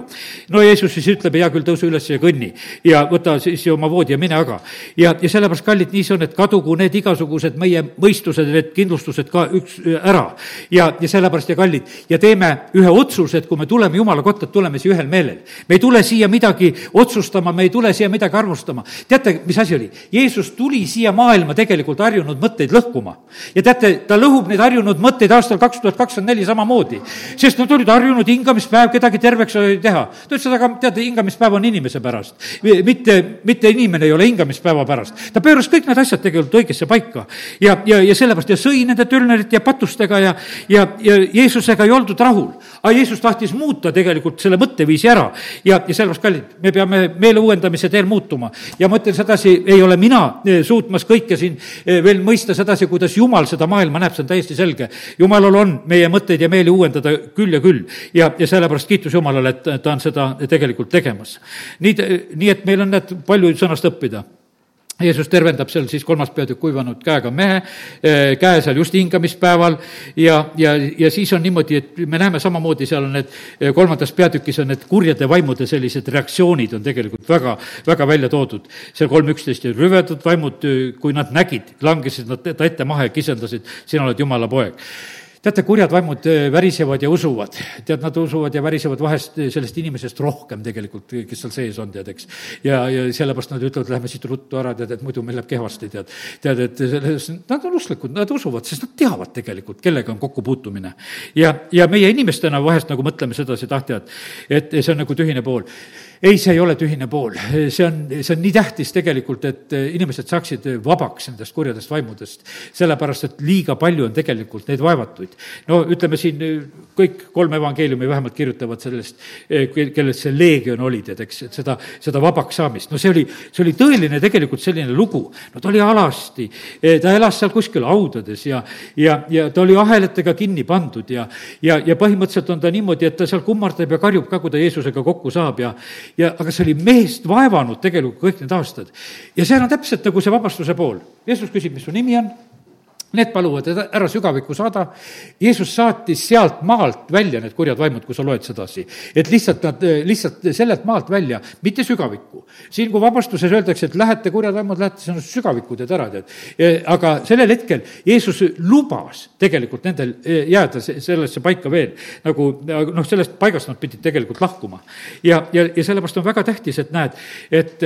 no Jeesus siis ütleb, hea küll, tõuse üles ja kõnni ja võta siis oma voodi ja mine aga. ja, ja sellepärast, kallid, nii see on, et kadugu need igasugused meie mõistused, need kindlustused ka üks ära. ja, ja sellepärast ja kallid, ja teeme ühe otsuse, et kui me tuleme Jumala kotta, tuleme siia ühel meelel. me ei tule siia midagi otsustama, me ei tule siia midagi arvustama. teate, mis asi oli? Jeesus tuli siia maailma tegelikult harjunud mõtteid lõhkuma. ja teate, ta lõhub neid harjunud mõtteid aastal kaks tuhat kakskümmend neli samamoodi. sest nad olid harjunud hingamispäev kedagi terveks teha. ta ütles, aga teate, hingamispäev on inimese pärast. mitte, mitte inimene ei ole hingamispäeva pärast. ta pööras kõik need asjad tegelikult õigesse paika. ja, ja, ja sellepärast ja sõi nende tölnerite ja patustega ja, ja, ja Jeesusega ei oldud rahul. aga Jeesus tahtis muuta tegelikult selle mõtteviisi ära ja, ja sellepärast, kallid, me peame meele uuendamise teel muutuma. ja ma ütlen sedasi, ei ole mina eh, suutmas kõike siin eh, veel mõista sedasi, kuidas Jumal seda maailma näeb, see on täiesti täiesti selge. jumalal on meie mõtteid ja meeli uuendada küll ja küll ja, ja sellepärast kiitus Jumalale, et ta on seda tegelikult tegemas. nii, nii et meil on need palju sõnast õppida Jeesus tervendab seal siis kolmas peatükk kuivanud käega mehe, eh, käe seal just hingamispäeval ja, ja, ja siis on niimoodi, et me näeme samamoodi, seal on need, eh, kolmandas peatükis on need kurjade vaimude sellised reaktsioonid on tegelikult väga, väga välja toodud. seal kolm üksteist ja rüvedad vaimud, kui nad nägid, langesid nad ta ette maha ja kisendasid, sina oled Jumala poeg teate, kurjad vaimud äh, värisevad ja usuvad. tead, nad usuvad ja värisevad vahest äh, sellest inimesest rohkem tegelikult, kes seal sees on, tead, eks. ja, ja sellepärast nad ütlevad, lähme siit ruttu ära, tead, et muidu meil läheb kehvasti, tead. tead, et selles, nad on usklikud, nad usuvad, sest nad teavad tegelikult, kellega on kokkupuutumine. ja, ja meie inimestena vahest nagu mõtleme sedasi, et ah, tead, et see on nagu tühine pool ei, see ei ole tühine pool, see on, see on nii tähtis tegelikult, et inimesed saaksid vabaks nendest kurjadest vaimudest. sellepärast, et liiga palju on tegelikult neid vaevatuid. no ütleme siin kõik kolm evangeeliumi vähemalt kirjutavad sellest, kellest see leegion oli, tead, eks, et seda, seda vabaks saamist. no see oli, see oli tõeline tegelikult selline lugu. no ta oli alasti, ta elas seal kuskil haudades ja, ja, ja ta oli ahelatega kinni pandud ja, ja, ja põhimõtteliselt on ta niimoodi, et ta seal kummardab ja karjub ka, kui ta Jeesusega kokku saab ja, ja aga see oli meest vaevanud tegelikult kõik need aastad. ja seal on täpselt nagu see vabastuse pool. Jeesus küsib, mis su nimi on Need paluvad ära sügavikku saada. Jeesus saatis sealt maalt välja need kurjad vaimud, kui sa loed sedasi. et lihtsalt nad, lihtsalt sellelt maalt välja, mitte sügavikku. siin, kui vabastuses öeldakse, et lähete, kurjad vaimud, lähete sinna sügavikku, teed ära, tead. aga sellel hetkel Jeesus lubas tegelikult nendel e, jääda sellesse paika veel. nagu noh, sellest paigast nad pidid tegelikult lahkuma. ja, ja, ja sellepärast on väga tähtis, et näed, et,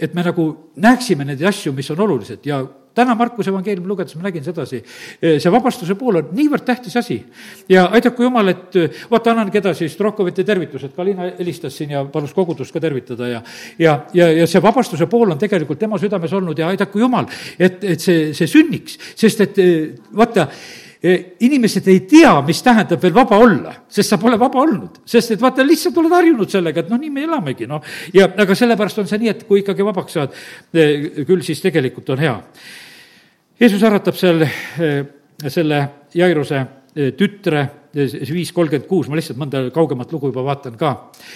et me nagu näeksime neid asju, mis on olulised ja täna Markuse evangeeliumi lugedes ma nägin sedasi, see vabastuse pool on niivõrd tähtis asi. ja aidaku jumal, et vaata, annangi edasi Strokovite tervitused, Kalina helistas siin ja palus kogudust ka tervitada ja ja, ja, ja see vabastuse pool on tegelikult tema südames olnud ja aidaku jumal, et, et see, see sünniks, sest et vaata, inimesed ei tea, mis tähendab veel vaba olla, sest sa pole vaba olnud. sest et vaata, lihtsalt oled harjunud sellega, et noh, nii me elamegi, noh. ja aga sellepärast on see nii, et kui ikkagi vabaks saad, küll siis tegelikult on hea Jeesus äratab seal eh, selle Jairuse eh, tütre, eh, viis kolmkümmend kuus, ma lihtsalt mõnda kaugemat lugu juba vaatan ka.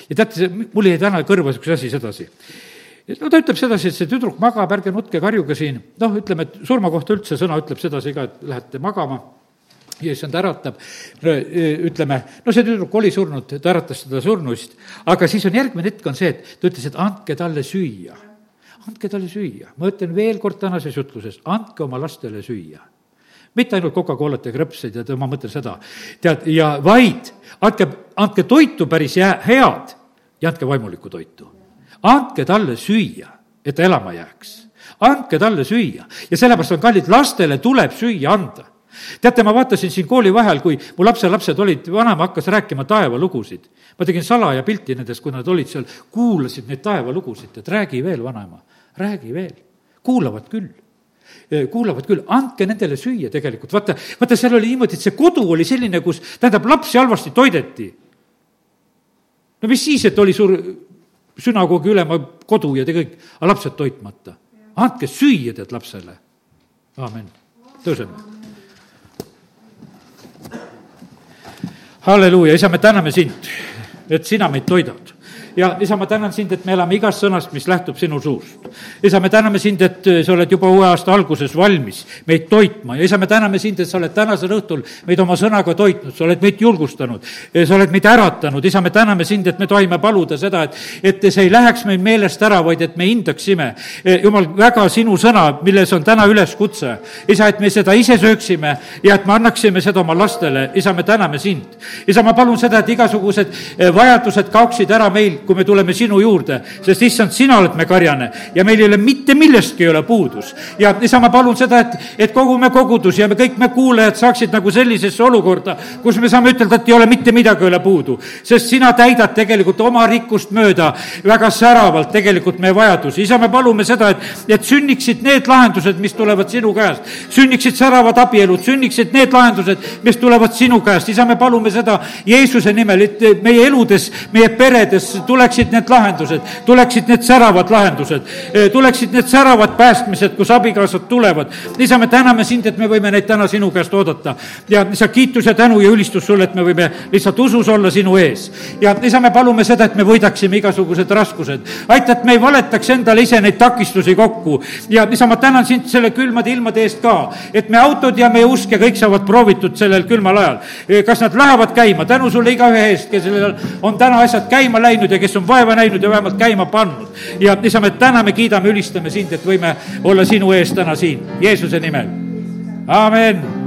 ja teate, mul jäi täna kõrva niisugune asi sedasi. no ta ütleb sedasi, et see tüdruk magab, ärge nutke, karjuge siin, noh, ütleme, et surma kohta üldse sõna ütleb sedasi ka, et lähete magama issand äratab, ütleme, no see tüdruk oli surnud, ta äratas teda surnuist, aga siis on järgmine hetk on see, et ta ütles, et andke talle süüa andke talle süüa. ma ütlen veel kord tänases jutluses, andke oma lastele süüa. mitte ainult Coca-Colat ja krõpseid ja ma mõtlen seda, tead, ja vaid andke, andke toitu päris hea, head ja andke vaimulikku toitu. andke talle süüa, et ta elama jääks. andke talle süüa ja sellepärast on kallid, lastele tuleb süüa anda teate, ma vaatasin siin kooli vahel, kui mu lapselapsed olid, vanaema hakkas rääkima taevalugusid. ma tegin salaja pilti nendest, kui nad olid seal, kuulasid neid taevalugusid, et räägi veel, vanaema räägi veel, kuulavad küll kuulavad küll, andke nendele süüa tegelikult, vaata, vaata, seal oli niimoodi, et see kodu oli selline, kus, tähendab, lapsi halvasti toideti. no mis siis, et oli suur sünagoogi ülema kodu ja te kõik, aga lapsed toitmata. andke süüa tead lapsele. aamen, tõuseme. Halleluuja, isa, me täname sind, et sina meid toidad ja isa, ma tänan sind, et me elame igast sõnast, mis lähtub sinu suust. isa, me täname sind, et sa oled juba uue aasta alguses valmis meid toitma ja isa, me täname sind, et sa oled tänasel õhtul meid oma sõnaga toitnud, sa oled meid julgustanud, sa oled meid äratanud, isa, me täname sind, et me tohime paluda seda, et, et see ei läheks meil meelest ära, vaid et me hindaksime, jumal, väga sinu sõna, milles on täna üleskutse. isa, et me seda ise sööksime ja et me annaksime seda oma lastele, isa, me täname sind. isa, ma palun seda, et igasugused vajadused kaoksid ära meil, kui me tuleme sinu juurde, sest issand, sina oled me karjane ja meil ei ole mitte millestki ei ole puudus. ja isa, ma palun seda, et, et kogume kogudus ja me kõik me kuulajad saaksid nagu sellisesse olukorda, kus me saame ütelda, et ei ole mitte midagi ei ole puudu. sest sina täidad tegelikult oma rikkust mööda väga säravalt tegelikult meie vajadusi. isa, me palume seda, et, et sünniksid need lahendused, mis tulevad sinu käest. sünniksid säravad abielud, sünniksid need lahendused, mis tulevad sinu käest. isa, me palume seda Jeesuse nimel, et meie eludes, meie peredes tuleksid need lahendused, tuleksid need säravad lahendused, tuleksid need säravad päästmised, kus abikaasad tulevad. isa, me täname sind, et me võime neid täna sinu käest oodata. ja isa, kiitus ja tänu ja ülistus sulle, et me võime lihtsalt usus olla sinu ees. ja isa, me palume seda, et me võidaksime igasugused raskused. aita, et me ei valetaks endale ise neid takistusi kokku. ja isa, ma tänan sind selle külmade ilmade eest ka, et me autod ja meie usk ja kõik saavad proovitud sellel külmal ajal. kas nad lähevad käima, tänu sulle igaühe eest, kellel on täna asjad käima läinud ja kes on vaeva näinud ja vähemalt käima pannud. ja isa, me täname, kiidame, ülistame sind, et võime olla sinu ees täna siin, Jeesuse nimel. amen